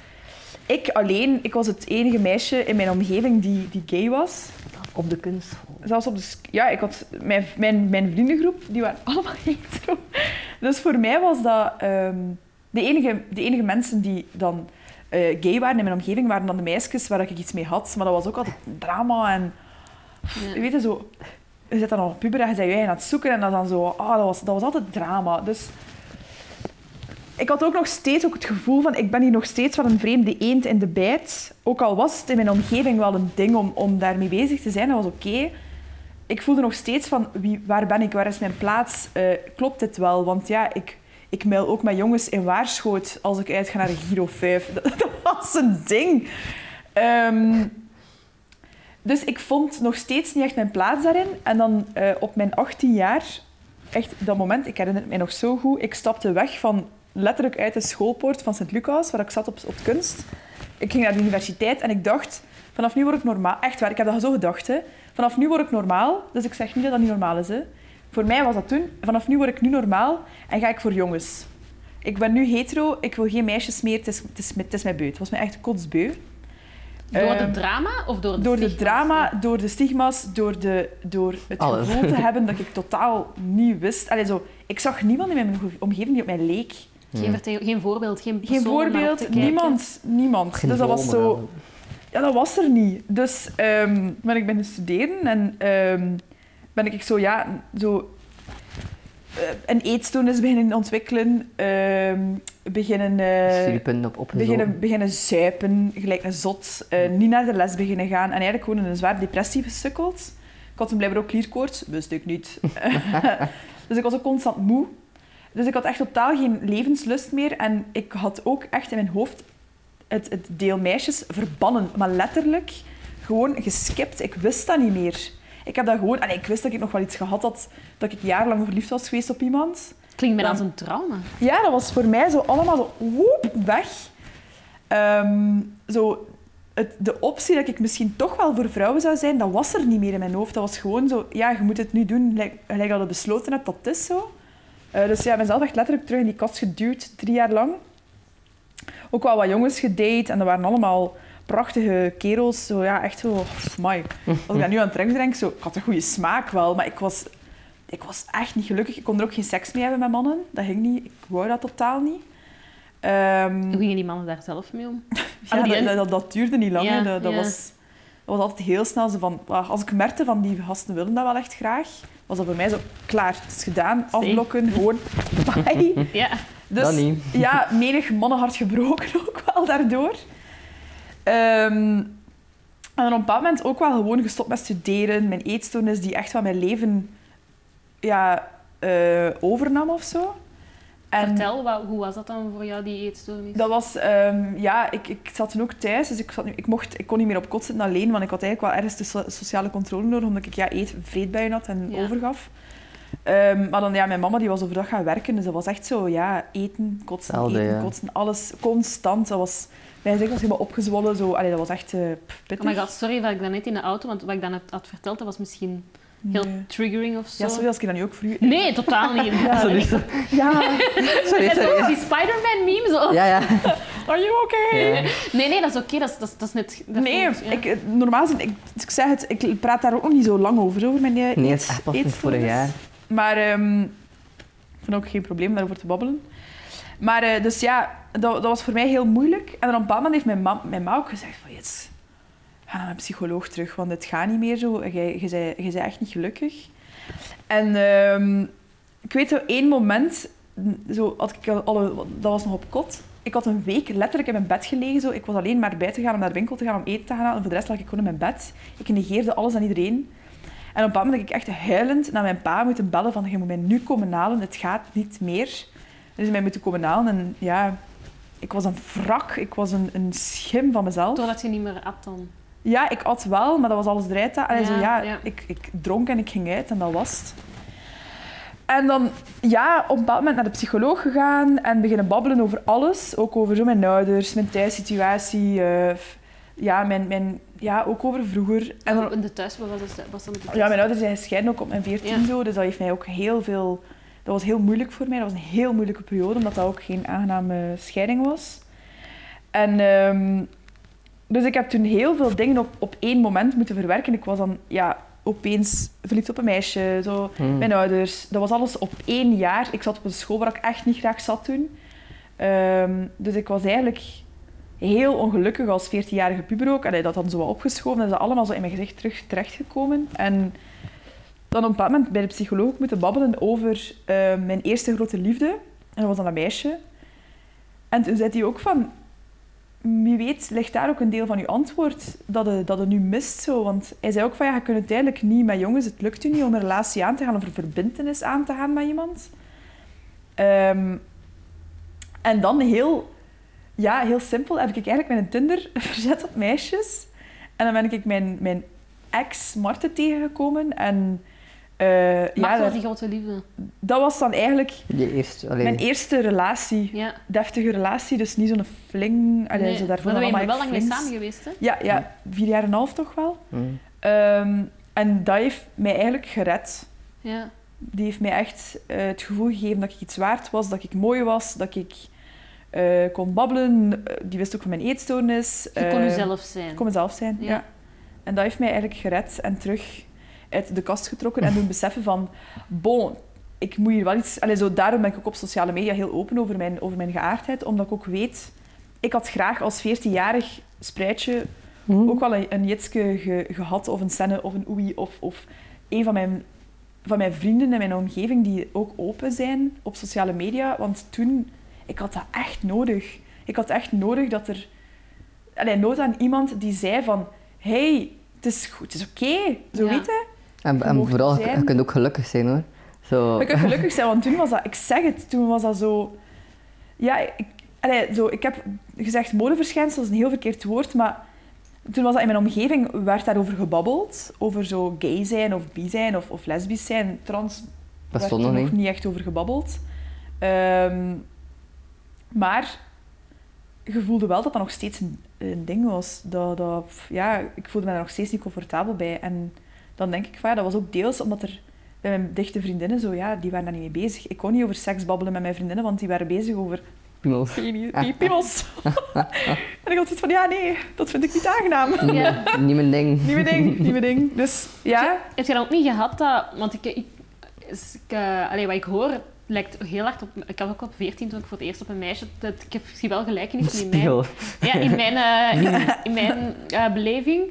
ik alleen. Ik was het enige meisje in mijn omgeving die, die gay was. Op de kunstschool. Zelfs op de... Ja, ik had... Mijn, mijn, mijn vriendengroep, die waren allemaal hetero. Dus voor mij was dat... ehm, de, enige, de enige mensen die dan eh, gay waren in mijn omgeving, waren dan de meisjes waar ik iets mee had. Maar dat was ook altijd drama en... Ja. Je weet het zo... Je zit dan nog puber en je bent je eigen aan het zoeken en dat is dan zo... Ah, dat, was, dat was altijd drama. Dus... Ik had ook nog steeds ook het gevoel van... Ik ben hier nog steeds wel een vreemde eend in de bijt. Ook al was het in mijn omgeving wel een ding om, om daarmee bezig te zijn. Dat was oké. Ik voelde nog steeds van... Wie, waar ben ik? Waar is mijn plaats? Eh, klopt dit wel? Want ja, ik, ik mail ook met jongens in Waarschoot als ik uitga naar Giro 5. Dat, dat was een ding. Ehm, dus ik vond nog steeds niet echt mijn plaats daarin. En dan eh, op mijn 18 jaar, echt dat moment, ik herinner het mij nog zo goed, ik stapte weg van letterlijk uit de schoolpoort van Sint-Lucas, waar ik zat op, op kunst. Ik ging naar de universiteit en ik dacht, vanaf nu word ik normaal. Echt waar, ik heb dat zo gedacht. Hè. Vanaf nu word ik normaal, dus ik zeg niet dat dat niet normaal is. Hè. Voor mij was dat toen, vanaf nu word ik nu normaal en ga ik voor jongens. Ik ben nu hetero, ik wil geen meisjes meer, het is, het is, het is mij beu. Het was mij echt kotsbeu. Door de Ehm, drama of door de door de drama, door de stigma's, door, de, door het Alles. gevoel te hebben dat ik totaal niet wist. Allee, zo, ik zag niemand in mijn omgeving die op mij leek. Geen, geen voorbeeld, geen Geen persoon te voorbeeld, niemand. niemand. Geen dus dat was zo... Ja, dat was er niet. Dus ehm, ben ik beginnen studeren en ehm, ben ik zo, ja, zo eh, een eetstoornis beginnen ontwikkelen. ehm, beginnen, eh, Studiepunten op opgezocht. beginnen, beginnen zuipen, gelijk een zot. eh, niet naar de les beginnen gaan en eigenlijk gewoon in een zware depressie gesukkeld. Ik had toen blijkbaar ook klierkoorts, wist ik niet. dus ik was ook constant moe. Dus ik had echt totaal geen levenslust meer. En ik had ook echt in mijn hoofd het, het deel meisjes verbannen. Maar letterlijk gewoon geskipt. Ik wist dat niet meer. Ik heb dat gewoon... En ik wist dat ik nog wel iets gehad had, dat ik jarenlang verliefd was geweest op iemand. Klinkt mij Dan- als een trauma. Ja, dat was voor mij zo allemaal zo woep, weg. Ehm, zo, het, de optie dat ik misschien toch wel voor vrouwen zou zijn, dat was er niet meer in mijn hoofd. Dat was gewoon zo, ja, je moet het nu doen, gelijk, gelijk dat je besloten hebt, dat is zo. Eh, dus ja, ik ben zelf echt letterlijk terug in die kast geduwd, drie jaar lang. Ook wel wat jongens gedate en dat waren allemaal prachtige kerels. Zo, ja, echt zo, my. Als ik daar nu aan terugdenk, zo, ik had een goede smaak wel, maar ik was, ik was echt niet gelukkig. Ik kon er ook geen seks mee hebben met mannen. Dat ging niet. Ik wou dat totaal niet. Ehm, Hoe gingen die mannen daar zelf mee om? ja, Ah, dat, dat, dat duurde niet lang. Ja, dat, dat, ja. was, dat was altijd heel snel zo van... ah, Als ik merkte van die gasten willen dat wel echt graag, was dat voor mij zo klaar. Het is gedaan. Afblokken. Gewoon bye. Ja. Dus Dat niet. ja, menig mannenhart gebroken ook wel daardoor. Ehm, en op een bepaald moment ook wel gewoon gestopt met studeren. Mijn eetstoornis die echt wel mijn leven ja, eh, overnam of zo. En Vertel, wat, hoe was dat dan voor jou, die eetstoornis? dat was, ehm, ja, ik, ik zat toen ook thuis, dus ik, zat, nu- ik, mocht, ik kon niet meer op kot zitten alleen, want ik had eigenlijk wel ergens de so- sociale controle nodig, omdat ik ja, eet, vreedbuien had en Ja. overgaf. Ehm, maar dan, ja, mijn mama die was overdag gaan werken, dus dat was echt zo, ja, eten, kotsen, eten, ja. kotsen, alles, constant. Dat was, mijn gezicht was helemaal opgezwollen, zo, allee, dat was echt eh, Oh pittig. my god, sorry dat ik dat net in de auto, want wat ik dan had, had verteld, dat was misschien heel Nee. triggering of zo. Ja, sorry als ik dat nu ook voor u... Nee, totaal niet. Ja, Sorry. Ja, sorry, sorry. Die Spider-Man meme zo. Ja, ja. are you okay? ja. Nee, nee, dat is oké. Dat, is, dat, is, dat is net... dat Nee, voelt- ja. ik, eh, normaal zijn, ik, ik zeg het, ik praat daar ook nog niet zo lang over, over mijn eh, Nee, het is echt pas vorig jaar. Maar ehm, ik vind ook geen probleem daarover te babbelen. Maar eh, dus ja, dat, dat was voor mij heel moeilijk. En dan op een bepaald moment heeft mijn ma, mijn ma ook gezegd van... ga een psycholoog terug, want het gaat niet meer zo. Je, zei echt niet gelukkig. En ehm, ik weet zo één moment, zo had ik al, dat was nog op kot. Ik had een week letterlijk in mijn bed gelegen. Zo. Ik was alleen maar buiten gegaan om naar de winkel te gaan om eten te gaan. En voor de rest lag ik gewoon in mijn bed. Ik negeerde alles en iedereen. En op bepaald moment heb ik echt huilend naar mijn pa moeten bellen van je moet mij nu komen halen, het gaat niet meer. Dus mij moeten komen halen en ja, ik was een wrak, ik was een, een schim van mezelf. Doordat je niet meer at dan. Ja, ik at wel, maar dat was alles eruit. Allee, Ja, zo, ja, ja. Ik, ik dronk en ik ging uit en dat was het. En dan, ja, op een bepaald moment naar de psycholoog gegaan en beginnen babbelen over alles. Ook over zo mijn ouders, mijn thuissituatie, eh, ja, mijn, mijn, ja, ook over vroeger. En dan, in de thuis, wat was, het, was dat met de thuis? ja, mijn ouders zijn gescheiden ook op mijn 14 Ja. zo, dus dat heeft mij ook heel veel... Dat was heel moeilijk voor mij. Dat was een heel moeilijke periode, omdat dat ook geen aangename scheiding was. En ehm, dus ik heb toen heel veel dingen op, op één moment moeten verwerken. Ik was dan ja, opeens verliefd op een meisje, zo, Hmm. mijn ouders. Dat was alles op één jaar. Ik zat op een school waar ik echt niet graag zat toen. Ehm, dus ik was eigenlijk heel ongelukkig als 14-jarige puber ook. Allee, dat dan zo wat opgeschoven. Dat is dat allemaal zo in mijn gezicht terug terechtgekomen. En dan op een bepaald moment bij de psycholoog moeten babbelen over eh, mijn eerste grote liefde. En dat was dan een meisje. En toen zei hij ook van... Wie weet, ligt daar ook een deel van je antwoord dat je, dat je nu mist. Zo. Want hij zei ook van, ja, je kunt het eigenlijk niet met jongens. Het lukt u niet om een relatie aan te gaan of een verbintenis aan te gaan met iemand. Ehm, En dan heel, ja, heel simpel heb ik eigenlijk mijn Tinder verzet op meisjes. En dan ben ik mijn, mijn ex Marten tegengekomen. En eh, Maar ja, was dat, die grote liefde. dat was dan eigenlijk Je eerst, allee, mijn eerste relatie. Ja. Deftige relatie, dus niet zo'n fling. Allee, Nee, zo daarvoor maar dan ben je wel lang mee samen geweest, hè? Ja, ja, vier jaar en een half toch wel. mm. Ehm, en dat heeft mij eigenlijk gered. Ja. Die heeft mij echt eh, het gevoel gegeven dat ik iets waard was, dat ik mooi was, dat ik eh, kon babbelen. Die wist ook van mijn eetstoornis. Je kon jezelf zijn. Ik kon mezelf zijn, ja. Ja. En dat heeft mij eigenlijk gered en terug uit de kast getrokken en doen beseffen van, bon, ik moet hier wel iets... Allee, zo, daarom ben ik ook op sociale media heel open over mijn, over mijn geaardheid, omdat ik ook weet... Ik had graag als 14-jarig spruitje Mhm. ook wel een, een jitske ge- gehad, of een scène, of een oei, of, of een van mijn, van mijn vrienden in mijn omgeving die ook open zijn op sociale media. Want toen, ik had dat echt nodig. Ik had echt nodig dat er... Allee, nood aan iemand die zei van... hey, het is goed, het is oké. Zo Ja. weet je. En, en vooral, zijn. je kunt ook gelukkig zijn hoor. Zo. Je kunt gelukkig zijn, want toen was dat... Ik zeg het, toen was dat zo... Ja, ik, allee, zo, ik heb gezegd modeverschijnsel, dat is een heel verkeerd woord, maar toen was dat in mijn omgeving, werd daarover gebabbeld. Over zo gay zijn of bi zijn of, of lesbisch zijn. Trans Dat werd stond er nog niet echt over gebabbeld. Ehm, maar je voelde wel dat dat nog steeds een, een ding was. Dat, dat, ja, ik voelde me daar nog steeds niet comfortabel bij. En dan denk ik van, ja, dat was ook deels omdat er bij mijn dichte vriendinnen zo, ja, die waren daar niet mee bezig. Ik kon niet over seks babbelen met mijn vriendinnen, want die waren bezig over Piemels. piemels. en ik had zoiets van, ja, nee, dat vind ik niet aangenaam. Ja. Niet mijn ding. Nieuwe ding, nieuwe ding. Dus ja, Heb je dan ook niet gehad dat... Want ik... ik, is- ik eh, allee, wat ik hoor, lijkt heel hard op... Ik had ook op 14 toen ik voor het eerst op een meisje... Dat, ik heb, zie wel gelijkenissen in mijn... Ja, in mijn, eh, in mijn eh, beleving.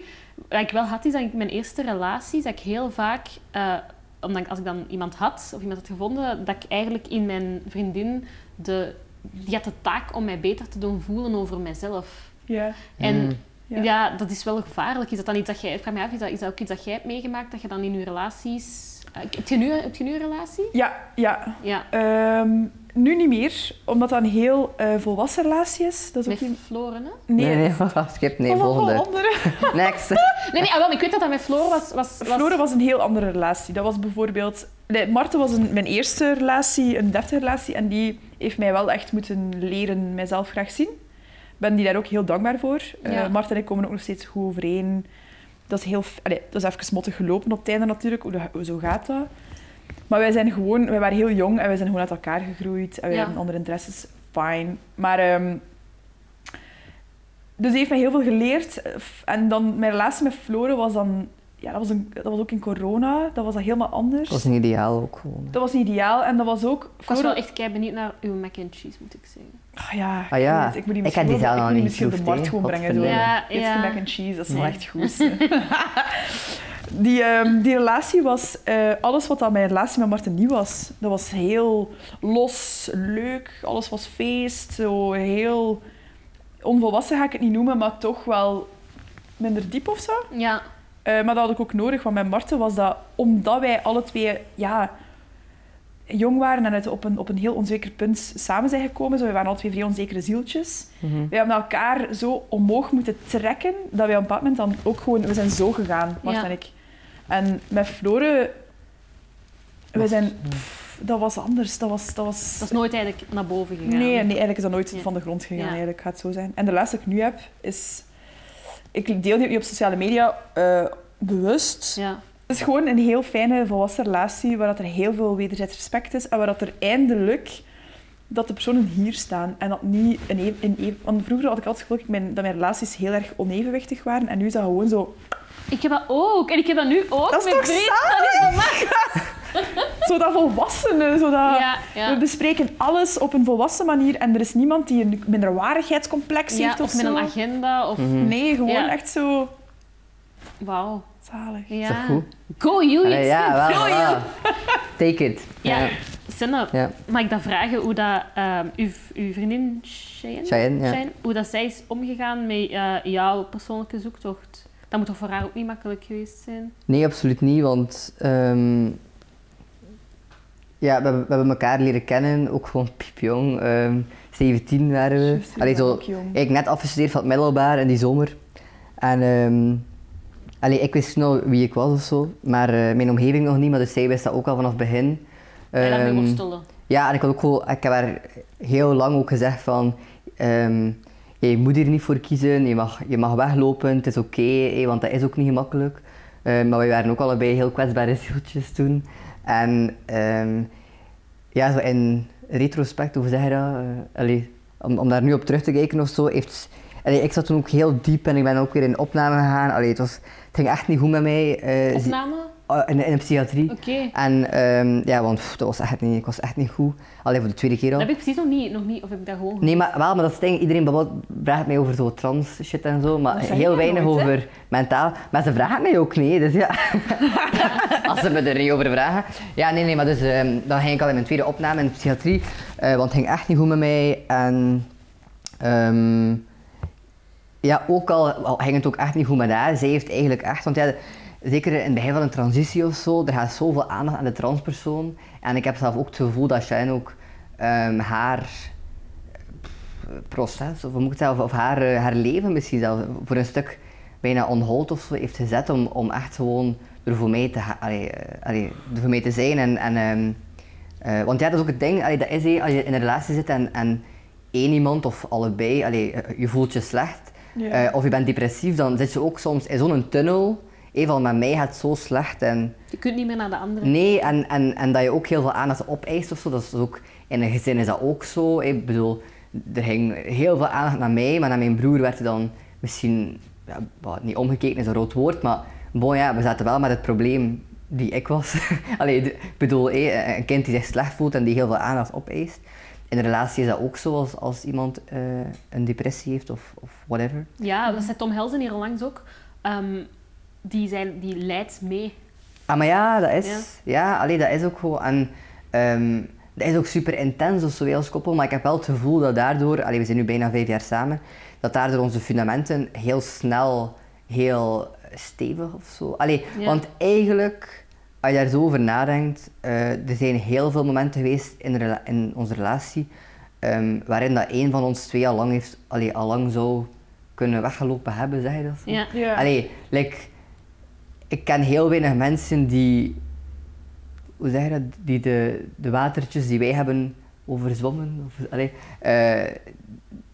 Wat ik wel had, is dat ik mijn eerste relaties, dat ik heel vaak, eh, omdat ik, als ik dan iemand had, of iemand had gevonden, dat ik eigenlijk in mijn vriendin, de, die had de taak om mij beter te doen voelen over mijzelf. ja, En Mm. Ja. ja. dat is wel gevaarlijk. Is dat dan iets dat jij, ik vraag me af, is dat, is dat ook iets dat jij hebt meegemaakt, dat je dan in je relaties... eh, heb, je nu, heb je nu een relatie? ja, ja. Ja. Ehm, nu niet meer, omdat dat een heel eh, volwassen relatie is. Dat is ook niet... Floren, hè? Nee, nee, skip. Nee, Oh, oh, volgende. andere. Next. Nee, nee, ah, wel, ik weet dat dat met Floor was... was, was Flore was een heel andere relatie. Dat was bijvoorbeeld... Nee, Marten was een, mijn eerste relatie, een deftige relatie. En die heeft mij wel echt moeten leren mijzelf graag zien. Ik ben die daar ook heel dankbaar voor. Eh Ja. Marten en ik komen ook nog steeds goed overeen. Dat is heel... f- Allee, dat is even mottig gelopen op het einde natuurlijk. Hoe, dat- hoe zo gaat dat? Maar wij zijn gewoon... Wij waren heel jong en wij zijn gewoon uit elkaar gegroeid. En wij Ja. hebben andere interesses. Fine. Maar... ehm, dus die heeft mij heel veel geleerd. En dan mijn relatie met Flore was dan... Ja, dat was, een, dat was ook in corona. Dat was dat helemaal anders. Dat was een ideaal ook gewoon. Dat was niet ideaal. En dat was ook... Ik was wel echt kei benieuwd naar uw mac and cheese, moet ik zeggen. Ah ja, Ah ja, ik moet die ik misschien, had die wel- zelf ik nog die niet misschien op de markt gewoon brengen. Zo. Ja, ja. mac and cheese, dat is wel echt goed. die, ehm, die relatie was eh, alles wat aan mijn relatie met Marten nieuw was. Dat was heel los, leuk, alles was feest. Zo heel onvolwassen ga ik het niet noemen, maar toch wel minder diep of zo. Ja, Eh, maar dat had ik ook nodig, want met Marten was dat omdat wij alle twee ja, jong waren en uit op een, op een heel onzeker punt samen zijn gekomen. Zo, we waren alle twee vrij onzekere zieltjes. Mhm. We hebben elkaar zo omhoog moeten trekken, dat wij op een bepaald moment dan ook gewoon... We zijn zo gegaan, Marten Ja. en ik. En met Flore... We zijn... pff, dat was anders. Dat was... Dat was dat is nooit eigenlijk naar boven gegaan. Nee, nee, eigenlijk is dat nooit Ja. van de grond gegaan. Ja. Eigenlijk gaat het zo zijn. En de laatste die ik nu heb, is... Ik deel die op sociale media eh, bewust. Ja. Het is gewoon een heel fijne volwassen relatie, waar dat er heel veel wederzijds respect is en waar dat er eindelijk dat de personen hier staan en dat niet een, e- een e- Want vroeger had ik altijd het gevoel dat mijn, relaties heel erg onevenwichtig waren en nu is dat gewoon zo... Ik heb dat ook. En ik heb dat nu ook. Dat is toch Brit. Zo dat volwassene, zo dat... Ja, We bespreken alles op een volwassen manier en er is niemand die een minderwaardigheidscomplex ja heeft of, of met zo. een agenda. Of... Mhm. Nee, gewoon echt zo Wauw. Zalig. Ja. Is dat goed? Go you. Allee, ja, wel, Go you. Take it. Ja. Ja. Senne, Ja. mag ik dan vragen hoe dat, ehm, uw, uw vriendin Cheyenne, Cheyenne, ja. Cheyenne, hoe dat zij is omgegaan met eh, jouw persoonlijke zoektocht? Dat moet toch voor haar ook niet makkelijk geweest zijn? Nee, absoluut niet, want ehm, Ja, we hebben, we hebben elkaar leren kennen, ook gewoon piepjong. Ehm 17 waren we. Allee, zo, ik net afgestudeerd van het middelbaar in die zomer. En ehm allee, ik wist nou wie ik was of zo, maar eh, mijn omgeving nog niet, maar dus zij wist dat ook al vanaf het begin. En daarmee Ehm, worstelen. ja, en ik had ook gewoon, ik heb haar heel lang ook gezegd van, ehm, je moet hier niet voor kiezen, je mag, je mag weglopen, het is oké, want dat is ook niet gemakkelijk. Ehm, maar we waren ook allebei heel kwetsbare zieltjes toen. En ja, zo in retrospect, hoe zeg je dat? Eh, allee, om, om daar nu op terug te kijken of zo, heeft... Allee, ik zat toen ook heel diep en ik ben ook weer in opname gegaan. Allee, het, was, het ging echt niet goed met mij. eh, Opname? Oh, in, in de psychiatrie. Oké. En ehm, ja, want pff, dat was echt niet, ik was echt niet goed. Alleen voor de tweede keer al. Dat heb ik precies nog niet, nog niet of heb ik dat gewoon Nee, maar wel, maar dat is ding. Iedereen babbelt- vraagt mij over zo trans shit en zo, maar heel weinig nooit, over mentaal. Maar ze vragen mij ook niet, dus ja. Als ze me er niet over vragen. Ja, nee, nee, maar dus ehm, dan ging ik al in mijn tweede opname in de psychiatrie, eh, want het ging echt niet goed met mij. En ehm, ja, ook al al het ook echt niet goed met haar. Zij heeft eigenlijk echt, want ja, zeker in het begin van een transitie of zo, er gaat zoveel aandacht aan de transpersoon. En ik heb zelf ook het gevoel dat Shine ook ehm, haar proces, of, moet zeggen, of haar, eh, haar leven misschien zelf voor een stuk bijna on hold of zo heeft gezet om, om echt gewoon er voor mij te, eh, er voor mij te zijn. En, en, ehm, eh, want ja, dat is ook het ding, dat is hé, als je in een relatie zit en, en één iemand of allebei, je voelt je slecht Ja. eh, of je bent depressief, dan zit je ook soms in zo'n tunnel. Van met mij gaat het zo slecht en Je kunt niet meer naar de andere. Nee, en, en, en dat je ook heel veel aandacht opeist of zo. Dat is ook, in een gezin is dat ook zo. Ik bedoel, er ging heel veel aandacht naar mij, maar naar mijn broer werd er dan misschien, ja, wat, niet omgekeken is een rood woord, maar bon, ja, we zaten wel met het probleem die ik was. Allee, ik bedoel, hé, een kind die zich slecht voelt en die heel veel aandacht opeist. In een relatie is dat ook zo als, als iemand eh, een depressie heeft of, of whatever. Ja, dat zei Tom Helsen hier langs ook. Ehm, die, zijn, die leidt mee. Ah, maar ja, dat is... Ja. Ja, allee, dat is ook gewoon... En, ehm, dat is ook super intens of zo als koppel, maar ik heb wel het gevoel dat daardoor... Allee, we zijn nu bijna vijf jaar samen. Dat daardoor onze fundamenten heel snel heel stevig of zo... Allee, Ja. want eigenlijk, als je daar zo over nadenkt... eh, er zijn heel veel momenten geweest in, rela- in onze relatie... ehm, waarin dat een van ons twee al lang, heeft, allee, al lang zou kunnen weggelopen hebben, zeg je dat zo? Ja. Ja. Allee, like, ik ken heel weinig mensen die, hoe zeg je dat, die de, de watertjes die wij hebben overzwommen, of, allee, eh,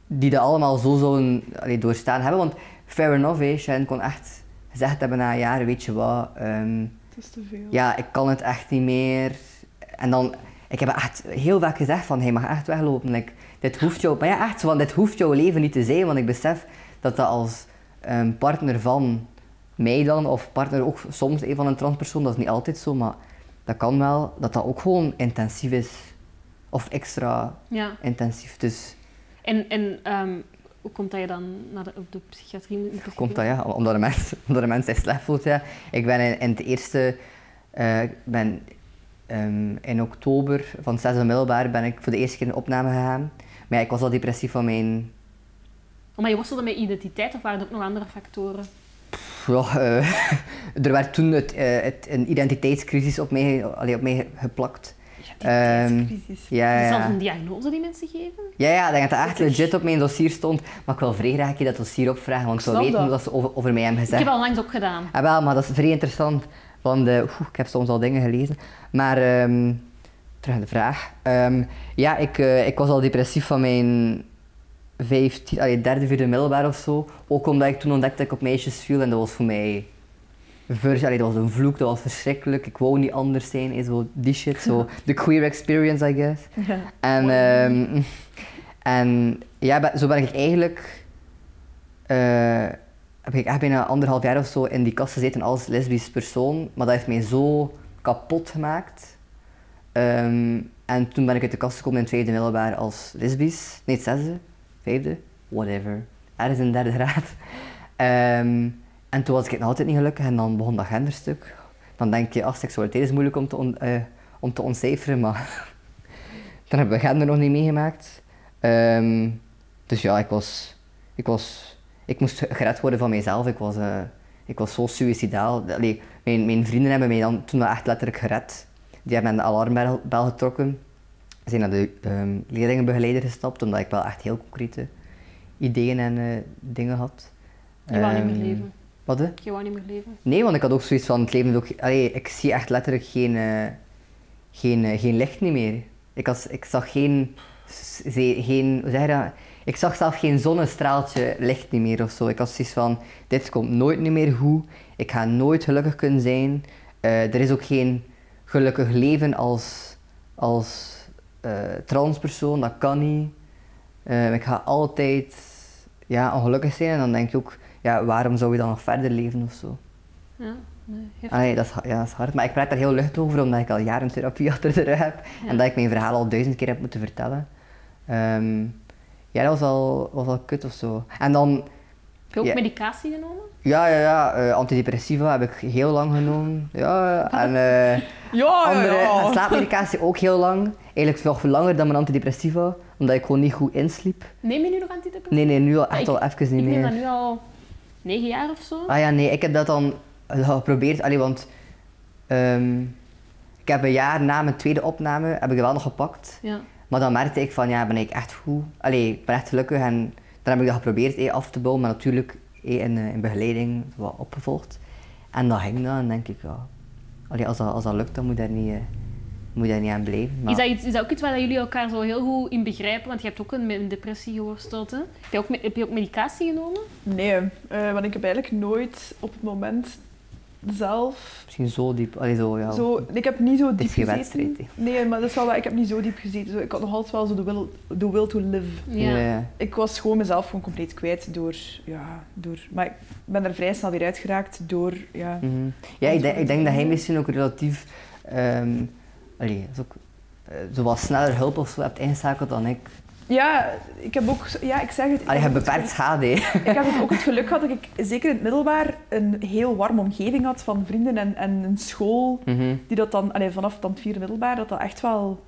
die dat allemaal zo zouden allee, doorstaan hebben. Want fair enough, Shane kon echt gezegd hebben na een jaar, weet je wat, ehm, is te veel. ja, ik kan het echt niet meer. En dan, ik heb echt heel vaak gezegd van, hij mag echt weglopen. Like, dit hoeft jou, maar ja, echt, van, dit hoeft jouw leven niet te zijn, want ik besef dat dat als ehm, partner van mij dan, of partner ook soms een van een transpersoon, dat is niet altijd zo, maar dat kan wel, dat dat ook gewoon intensief is. Of extra ja. intensief. Dus En, en ehm, hoe komt dat je dan naar de, op de psychiatrie moet komt dat ja, omdat de mens, omdat de mens zich slecht voelt. Ja. Ik ben in, in het eerste, eh, ben ehm, in oktober van het zesde middelbaar ben ik voor de eerste keer in opname gegaan. Maar ja, ik was al depressief van mijn, Maar je worstelde met identiteit of waren er ook nog andere factoren? ja, eh, er werd toen het, eh, het, een identiteitscrisis op mij, allee, op mij geplakt. Identiteitscrisis. Ja, Is ja, dat ja. een diagnose die mensen geven? Ja, ja, ik dat dat echt legit op mijn dossier stond. Maar ik wil vrij graag dat dossier opvragen, want ik wil Snap weten dat. wat ze over, over mij hebben Ik gezegd. heb al langs ook gedaan. Ah, wel, maar dat is vrij interessant. Want eh, oeh, ik heb soms al dingen gelezen. Maar ehm, terug aan de vraag. Ehm, ja, ik, eh, ik was al depressief van mijn 15, allee, derde, vierde middelbaar of zo. Ook omdat ik toen ontdekte dat ik op meisjes viel en dat was voor mij. Vers, allee, dat was een vloek, dat was verschrikkelijk. Ik wou niet anders zijn, eh, zo die shit. Zo, the queer experience, I guess. Ja. En, ehm, en ja, zo ben ik eigenlijk. eh, heb ik echt bijna anderhalf jaar of zo in die kast gezeten als lesbisch persoon. Maar dat heeft mij zo kapot gemaakt. Ehm, en toen ben ik uit de kast gekomen in het tweede middelbaar als lesbisch. Nee, het zesde, vijfde, whatever. Ergens in de derde graad. Ehm, en toen was ik nog altijd niet gelukkig en dan begon dat genderstuk. Dan denk je, ach, seksualiteit is moeilijk om te, on- eh, om te ontcijferen, maar dan hebben we gender nog niet meegemaakt. Ehm, dus ja, ik was, ik was... Ik moest gered worden van mijzelf. Ik was, eh, ik was zo suicidaal. Allee, mijn, mijn vrienden hebben mij dan toen wel echt letterlijk gered. die hebben de alarmbel getrokken. Ze zijn naar de ehm, leerlingenbegeleider gestapt, omdat ik wel echt heel concrete ideeën en eh, dingen had. Je wou niet meer Ehm, leven. Wat? hè? Je wou niet meer leven. Nee, want ik had ook zoiets van, het leven ook... Allee, ik zie echt letterlijk geen, eh, geen, eh, geen licht niet meer. Ik, had, ik zag geen, geen... Hoe zeg je dat? Ik zag zelf geen zonnestraaltje licht niet meer of zo. Ik had zoiets van, dit komt nooit niet meer goed. Ik ga nooit gelukkig kunnen zijn. Eh, er is ook geen gelukkig leven als, als transpersoon. Dat kan niet. Ik ga altijd ja, ongelukkig zijn. En dan denk je ook, ja, waarom zou je dan nog verder leven of zo? Ja, nee. Allee, dat, is, ja, dat is hard. Maar ik praat daar heel lucht over, omdat ik al jaren therapie achter de rug heb. Ja. En dat ik mijn verhaal al duizend keer heb moeten vertellen. Ehm, ja, dat was al, was al kut of zo. En dan, Heb je ook Ja. medicatie genomen? ja, ja, ja eh, antidepressiva heb ik heel lang genomen. Ja, en eh, Ja, andere ja, en slaapmedicatie ook heel lang. Eigenlijk nog langer dan mijn antidepressiva, omdat ik gewoon niet goed insliep. Neem je nu nog antidepressiva? Nee, nee, nu al, echt ik- al even niet ik neem dat meer. nu al negen jaar of zo. Ah ja, nee, ik heb dat dan eh, geprobeerd. Allee, want ehm, ik heb een jaar na mijn tweede opname heb ik het wel nog gepakt. Ja. Maar dan merkte ik van, ja, ben ik echt goed? Allee, ik ben echt gelukkig en dan heb ik dat geprobeerd eh, af te bouwen, maar natuurlijk eh, in, eh, in begeleiding wat opgevolgd. En dan ging dat en denk ik, ja, allee, als, dat, als dat lukt, dan moet je daar niet, eh, moet je daar niet aan blijven. Maar- Is, dat iets, is dat ook iets waar jullie elkaar zo heel goed in begrijpen? Want je hebt ook een, met een depressie geworsteld. Hè? Heb, je ook, heb je ook medicatie genomen? Nee, eh, want ik heb eigenlijk nooit op het moment zelf Misschien zo diep, allee, zo, ja. Zo, ik heb niet zo diep gezeten. wedstrijd, Nee, maar dat is wel waar. Ik heb niet zo diep gezeten. Zo, ik had nog altijd wel zo de will, the will to live. Ja. ja. Ik was gewoon mezelf gewoon compleet kwijt door... Ja, door... Maar ik ben er vrij snel weer uitgeraakt door... Ja, Mhm. Ja, ik denk, ik denk dat hij misschien ook relatief, ehm allee, is ook, eh, zo wat sneller hulp of zo hebt ingeschakeld dan ik. ja ik heb ook... Ja, ik zeg het. Allee, je heb hebt beperkt schade. Ik heb ook het geluk gehad dat ik, zeker in het middelbaar, een heel warme omgeving had van vrienden en, en een school Mhm. die dat dan... Allee, vanaf dan het vierde middelbaar, dat dat echt wel...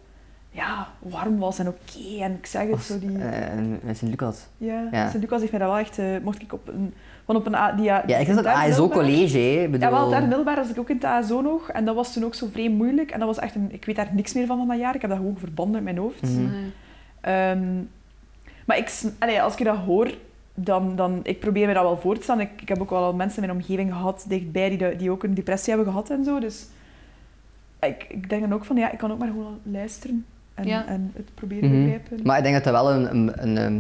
Ja, warm was en oké. En ik zeg het, Of, zo die... eh, in- in Sint-Lucas. Ja, Ja. Sint-Lucas heeft mij dat wel echt... eh, mocht ik op een... Van op een A, die, ja, ik zat op derde ASO middelbaar- college, hè. Ik bedoel... Ja, wel, derde middelbaar was ik ook in het ASO nog. En dat was toen ook zo vrij moeilijk. En dat was echt een... Ik weet daar niks meer van van dat jaar. Ik heb dat gewoon verbanden in mijn hoofd. Mhm. Ehm, maar ik, allee, als ik dat hoor, dan, dan... Ik probeer me dat wel voor te stellen. Ik, ik heb ook wel al mensen in mijn omgeving gehad, dichtbij, die, die ook een depressie hebben gehad en zo. Dus ik, ik denk dan ook van, ja, ik kan ook maar gewoon luisteren. En, Ja. en het proberen Mhm. begrijpen. Maar ik denk dat dat wel een, een, een, ehm,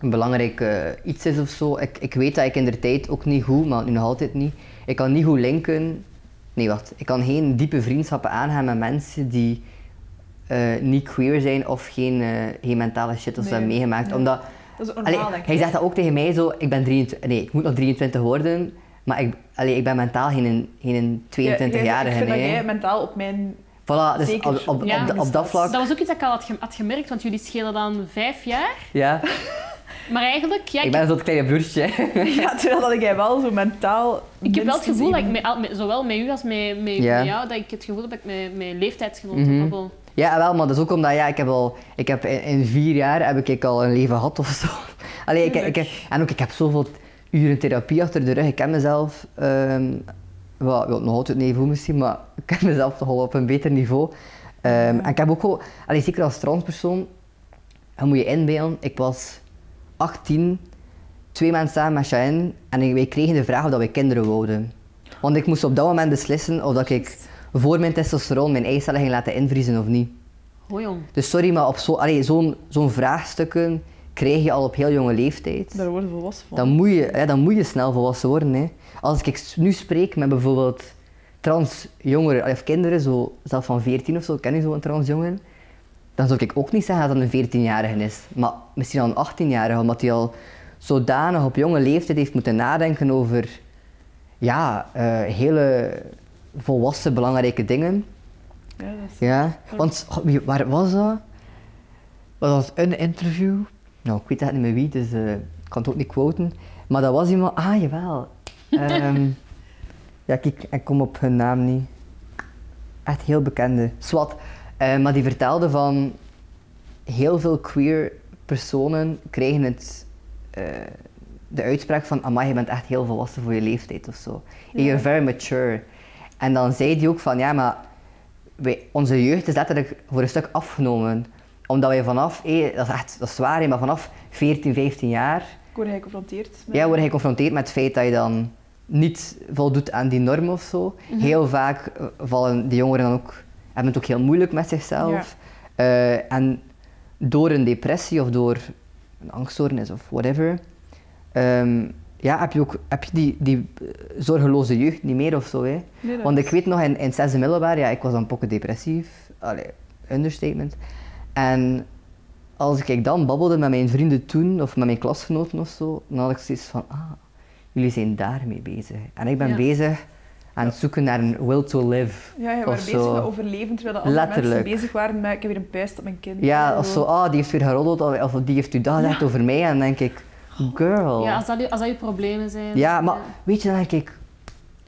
een belangrijk eh, iets is of zo. Ik, ik weet dat ik in de tijd ook niet goed, maar nu nog altijd niet. Ik kan niet goed linken. Nee, wacht. Ik kan geen diepe vriendschappen aangaan met mensen die eh, niet queer zijn of geen, eh, geen mentale shit of zo Nee, hebben meegemaakt. nee. Omdat, Dat is normaal, allee, denk ik. hij zegt dat ook tegen mij zo. Ik ben 23, nee, ik moet nog 23 worden. Maar ik, allee, ik ben mentaal geen, geen Ja, jij- 22-jarige. Ik vind dat jij mentaal op mijn... Voilà, dus Zeker. op, op, op, Ja. op, op dat vlak. Dat was ook iets dat ik al had gemerkt, want jullie schelen dan vijf jaar. Ja, Maar eigenlijk, ja, ik ik, ben zo'n kleine broertje. Ja, terwijl dat jij wel zo mentaal... ik heb wel het gevoel dat ik met, al- zowel met u als met, met, Ja. met jou, dat ik het gevoel heb dat ik met, met leeftijdsgenoten Mhm. babbel. Ja, wel, maar dat is ook omdat ja, ik heb al, ik heb in, in vier jaar heb ik al een leven gehad of zo. Allee, ik, ik, en ook ik heb zoveel uren therapie achter de rug. Ik ken mezelf, ehm wel, wel, nog altijd niet goed misschien, maar ik ken mezelf toch al op een beter niveau. Ehm, En ik heb ook wel, allee, zeker als transpersoon, dan moet je inbeelden, ik was 18, twee maanden samen met Cheyenne en wij kregen de vraag of dat we kinderen wouden. Want ik moest op dat moment beslissen of dat ik voor mijn testosteron mijn eicellen ging laten invriezen of niet. Oh jong. Dus sorry, maar op zo, allee, zo'n zo'n vraagstukken krijg je al op heel jonge leeftijd. Daar worden volwassen van. Dan moet je, ja, dan moet je snel volwassen worden. Hè. Als ik nu spreek met bijvoorbeeld trans jongeren, of kinderen, zo, zelf van 14 of zo, ken je zo'n trans jongen? Dan zou ik ook niet zeggen dat dat een 14-jarige is. Maar misschien al een 18-jarige, omdat hij al zodanig op jonge leeftijd heeft moeten nadenken over ja, eh, hele volwassen belangrijke dingen. Ja, dat is... Ja, want waar was dat? Dat was een interview. Nou, ik weet echt niet meer wie, dus eh, ik kan het ook niet quoten. Maar dat was iemand... Ah, jawel. Ehm ja, kijk, ik kom op hun naam niet. Echt heel bekende. Swat. Eh, maar die vertelde van... Heel veel queer personen krijgen het... eh, de uitspraak van... Amai, je bent echt heel volwassen voor je leeftijd of zo. Ja. You're very mature. En dan zei hij ook van... Ja, maar wij, onze jeugd is letterlijk voor een stuk afgenomen. Omdat wij vanaf, hé, dat is echt dat is zwaar, hé, maar vanaf 14, 15 jaar word geconfronteerd met... ja, word je geconfronteerd met het feit dat je dan niet voldoet aan die norm of zo. Mhm. Heel vaak eh, vallen die jongeren dan ook, hebben het ook heel moeilijk met zichzelf. Eh, en door een depressie of door een angststoornis of whatever, ehm, ja, heb je ook heb je die, die eh, zorgeloze jeugd niet meer of zo. Hè. Nee, Want ik weet nog in, in het zesde middelbaar, ja, ik was dan pokken depressief. Allee, understatement. En als ik dan babbelde met mijn vrienden toen, of met mijn klasgenoten of zo, dan had ik zoiets van, ah, jullie zijn daarmee bezig. En ik ben Ja. bezig aan het zoeken naar een will to live. Ja, je of was bezig zo. met overleven, terwijl de andere Letterlijk. mensen bezig waren met ik heb weer een puist op mijn kind. Ja, of zo, ah, die heeft weer geroddeld, of die heeft u dat gezegd over mij. En dan denk ik, girl. Ja, als dat, je- als dat je problemen zijn. Ja, maar weet je, dan denk ik,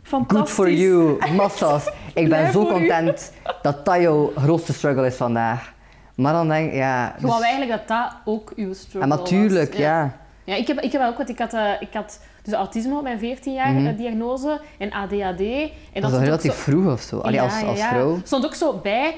Fantastisch. Good for you, massas. Ik ben zo u. content dat dat jouw grootste struggle is vandaag. Maar dan denk ik, ja... Je wou dus- eigenlijk dat dat ook uw struggle en natuurlijk, was. ja. Ja, ik heb, ik heb ook, want ik had, eh, ik had dus autisme op mijn 14 jaar Mhm. eh, diagnose en ADHD. En Dat ook relatief zo- vroeg of zo. Allee, Ja, als, ja, als ja. vrouw. stond ook zo bij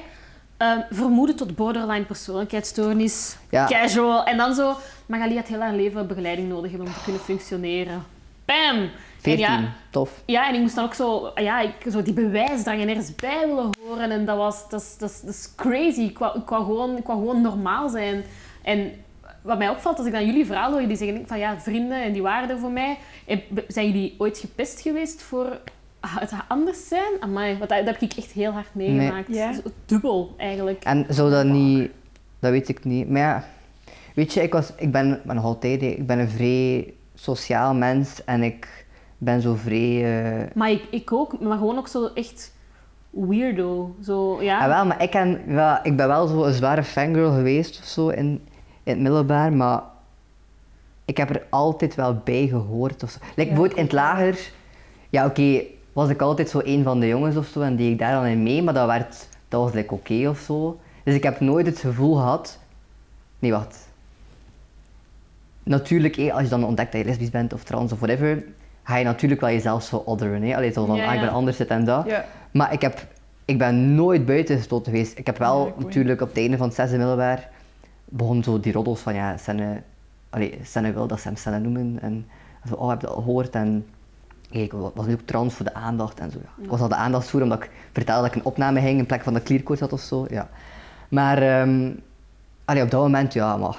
ehm, vermoeden tot borderline persoonlijkheidsstoornis, casual. En dan zo, Magali had heel haar leven begeleiding nodig hebben om te kunnen functioneren. Bam! 14, En ja, tof. ja, en ik moest dan ook zo, ja, ik, zo die bewijsdrang en ergens bij willen horen. En dat was, dat is, dat is, dat is crazy. Ik wou, ik, wou gewoon, ik wou gewoon normaal zijn. En wat mij opvalt, als ik dan jullie verhaal hoor, jullie zeggen van ja, vrienden en die waren er voor mij. Zijn jullie ooit gepest geweest voor het anders zijn? Amai, want dat, dat heb ik echt heel hard meegemaakt. Nee. Ja. Zo Dubbel, eigenlijk. En zou dat niet... Dat weet ik niet. Maar ja, weet je, ik, was, ik ben, nog altijd... Ik ben een vrij sociaal mens en ik ben zo vrij... eh, Maar ik, ik ook, maar gewoon ook zo echt weirdo. Zo, ja. Ah, wel, maar ik, ken, ja, ik ben wel zo een zware fangirl geweest of zo in, in het middelbaar, maar ik heb er altijd wel bij gehoord. Of zo. Like, bijvoorbeeld in het lager, ja oké, was ik altijd zo een van de jongens of zo en deed ik daar dan in mee, maar dat, werd, dat was like, oké of zo. Dus ik heb nooit het gevoel gehad. Nee, wacht. Natuurlijk, eh, als je dan ontdekt dat je lesbisch bent of trans of whatever, ga je natuurlijk wel jezelf zo otheren. Hè? Allee, zo van, Ja, ah, ik ben anders, dit en dat. Ja. Maar ik, heb, ik ben nooit buitengesloten geweest. Ik heb wel natuurlijk op het einde van het zesde middelbaar begon zo die roddels van ja, Senne, allee, Senne wil dat ze hem Senne noemen. En zo, oh, heb je dat al gehoord? En kijk, ik was nu ook trans voor de aandacht en zo. Ja. Ik was al de aandachtsvoer omdat ik vertelde dat ik een opname ging in plek van de clearcoat had of zo. Ja. Maar ehm, allee, op dat moment, ja, maar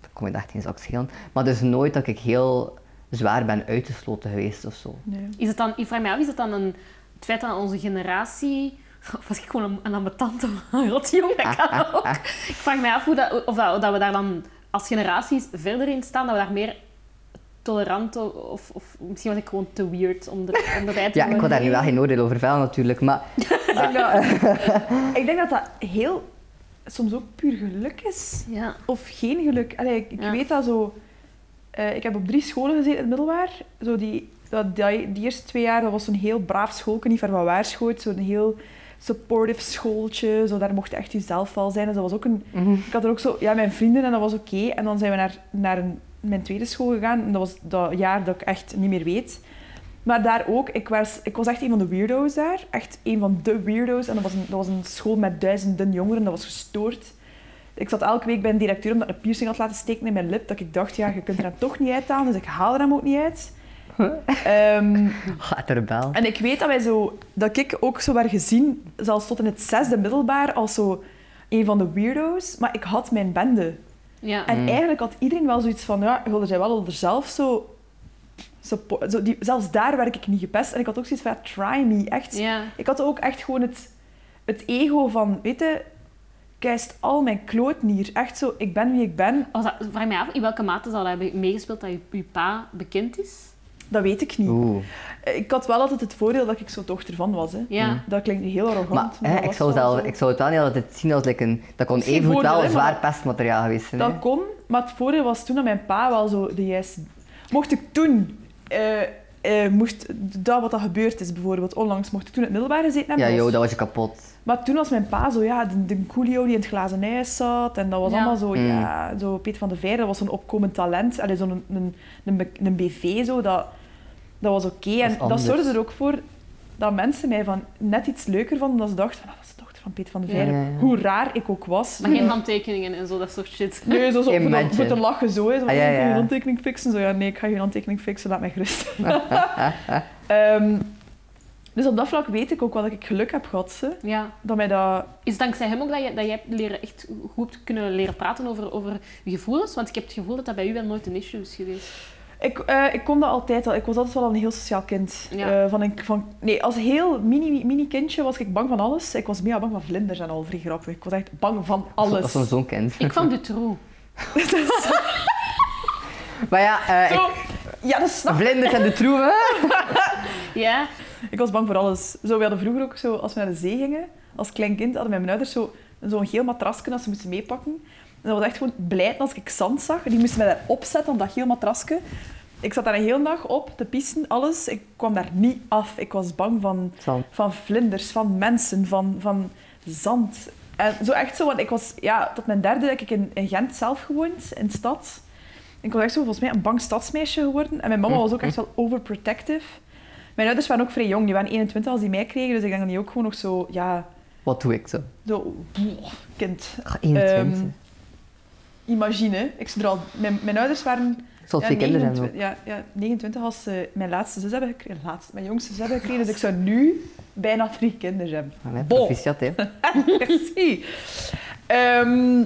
dat kon je echt geen zak schelen. Maar dus nooit dat ik heel zwaar ben uitgesloten geweest of zo. Nee. Is het dan, ik vraag me af, is het dan een, het feit dat onze generatie... Of was ik gewoon een, een ambetante rotjong? Dat kan ook. Ik vraag me af hoe dat, of dat, dat we daar dan als generaties verder in staan, dat we daar meer tolerant of, of misschien was ik gewoon te weird om, er, om erbij te Ja, ik wil daar nu wel geen oordeel over vellen natuurlijk, maar Ik, denk dat, ik denk dat dat heel... Soms ook puur geluk is. Ja. Of geen geluk. Allee, ik ik Ja. weet dat zo... eh, ik heb op drie scholen gezeten in het middelbaar. Zo die, dat, die, die eerste twee jaar dat was zo'n heel braaf schoolje, niet ver van Waarschoot. Zo'n heel supportive schooltje. Zo, daar mocht je echt jezelf wel zijn. Dus dat was ook een... Ik had er ook zo... Ja, mijn vrienden en dat was oké. En dan zijn we naar, naar een, mijn tweede school gegaan. En dat was dat jaar dat ik echt niet meer weet. Maar daar ook, ik was, ik was echt een van de weirdo's daar. Echt een van de weirdo's. En dat was een, dat was een school met duizenden jongeren. Dat was gestoord. Ik zat elke week bij een directeur omdat ik een piercing had laten steken in mijn lip. Dat ik dacht, ja, je kunt er hem toch niet uithalen. Dus ik haal er hem ook niet uit. Ehm, gaat er bel. en ik weet dat wij zo... Dat ik ook zo werd gezien, zelfs tot in het zesde middelbaar, als zo een van de weirdo's. Maar ik had mijn bende. Ja. En Mm. eigenlijk had iedereen wel zoiets van, ja, wilde wel onder zelf zo... zo die, zelfs daar werd ik niet gepest. En ik had ook zoiets van, try me, echt. ja. Ik had ook echt gewoon het, het ego van, weet je, kijst al mijn kloot hier. Echt zo, ik ben wie ik ben, Was dat, vraag me af, in welke mate zal dat hebben meegespeeld dat je, je pa bekend is? Dat weet ik niet. Oeh. Ik had wel altijd het voordeel dat ik zo dochter van was. Hè. Ja. Mm. Dat klinkt heel arrogant. Maar maar hè, ik, zou wel zelf, zo. ik zou het wel niet altijd zien als like een... Dat kon wel hè, een zwaar maar- pestmateriaal geweest zijn. hè. Dat kon, maar het voordeel was toen dat mijn pa wel zo de juiste... Mocht ik toen... eh, eh, moest dat wat dat gebeurd is, bijvoorbeeld onlangs, mocht ik toen in het middelbaar gezeten hebben. Ja, dat joh, was- dat was je kapot. Maar toen was mijn pa zo, ja, de, de coolio die in het glazen ijs zat. En dat was Ja. allemaal zo, Mm. ja, zo Peter van de Veer, dat was zo'n opkomend talent. Allee, zo'n een, een, een, een BV, zo, dat, dat was oké. En dat zorgde er ook voor dat mensen mij van net iets leuker vonden, omdat ze dachten van, ah, dat is de dochter van Peter van de Ja, Veire. ja, ja. Hoe raar ik ook was. Maar geen handtekeningen en zo, dat soort shit. Nee, zo, zo voor, te, Imagine. voor te lachen zo. Hè. Zo, Ah, ja, je ja. een handtekening fixen? Zo, ja, nee, ik ga geen handtekening fixen, laat mij gerust. Ehm, dus op dat vlak weet ik ook wel dat ik geluk heb gehad. Hè. Ja. Dat mij dat... Is het dankzij hem ook dat je, dat je hebt leren, echt goed hebt kunnen leren praten over, over je gevoelens? Want ik heb het gevoel dat dat bij u wel nooit een issue is geweest. Ik, eh, ik kon dat altijd al. Ik was altijd wel een heel sociaal kind. Ja. Eh, van, ik, van, nee, als heel mini, mini kindje was ik bang van alles. Ik was mega bang van vlinders en al, vrij grappig. Ik was echt bang van alles. Als een zo'n kind. Ik van Dutroux. Maar ja, eh, ik, ja, dat snap ik. vlinders en de troeven. Ja. Ik was bang voor alles. Zo, we hadden vroeger ook zo, als we naar de zee gingen, als klein kind, hadden mijn ouders zo, zo'n geel matrasje dat ze moesten meepakken. En dat was echt gewoon blij als ik zand zag. Die moesten mij daar opzetten op dat geel matrasje. Ik zat daar een hele dag op te pissen, alles. Ik kwam daar niet af. Ik was bang van, Zand. van vlinders, van mensen, van, van zand. En zo echt zo, want ik was ja, tot mijn derde heb ik in, in Gent zelf gewoond, in de stad. Ik was echt zo volgens mij een bang stadsmeisje geworden. En mijn mama was ook echt wel overprotective. Mijn ouders waren ook vrij jong, die waren 21 als die mij kregen, dus ik denk dat die ook gewoon nog zo, ja, Wat doe ik zo? zo, kind. Ah, 21. Ehm, imagine, ik zit er al, mijn, mijn ouders waren ik zal ja, twee kinderen hebben. 29, ja, ja, 29 als ze mijn laatste zus hebben gekregen. Laatste, mijn jongste zus hebben gekregen. Dus ik zou nu bijna drie kinderen hebben. Allee, Bon. proficiat, hè. Merci. Ehm,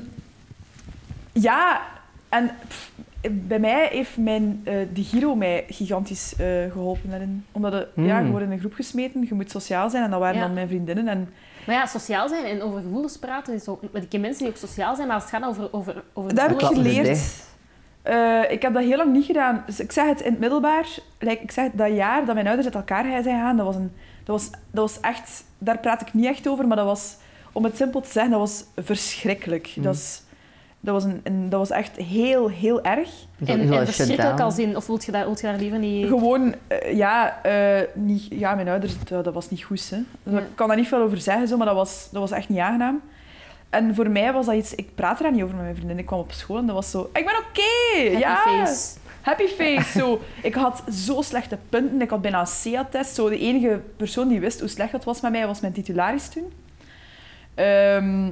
ja, en pff, bij mij heeft mijn, eh die Giro mij gigantisch eh, geholpen. daarin. Omdat het, ja, je Mm. wordt in een groep gesmeten, je moet sociaal zijn. En dat waren Ja. dan mijn vriendinnen. En Maar ja, sociaal zijn en over gevoelens praten is ook... Want ik ken mensen die ook sociaal zijn, maar als het gaat over, over, over Daar heb ik geleerd. Eh, ik heb dat heel lang niet gedaan. Dus ik zeg het in het middelbaar. like, ik zeg het, dat jaar dat mijn ouders uit elkaar zijn gegaan, dat was, een, dat, was, dat was echt... Daar praat ik niet echt over, maar dat was... Om het simpel te zeggen, dat was verschrikkelijk. Mm. Dat, is, dat, was een, een- dat was echt heel, heel erg. En, en verschrikkelijk als in... Of wilt je daar, wilt je daar liever niet... Gewoon, eh, ja, eh, niet, ja, mijn ouders, dat, dat was niet goed. Hè. Dus Ja. Ik kan daar niet veel over zeggen, zo, maar dat was, dat was echt niet aangenaam. En voor mij was dat iets... Ik praatte daar niet over met mijn vriendin. Ik kwam op school en dat was zo... Ik ben oké! Happy ja! face. Happy face. Zo. Ik had zo slechte punten. Ik had bijna een CA-test. Zo, de enige persoon die wist hoe slecht dat was met mij, was mijn titularis toen. Ehm,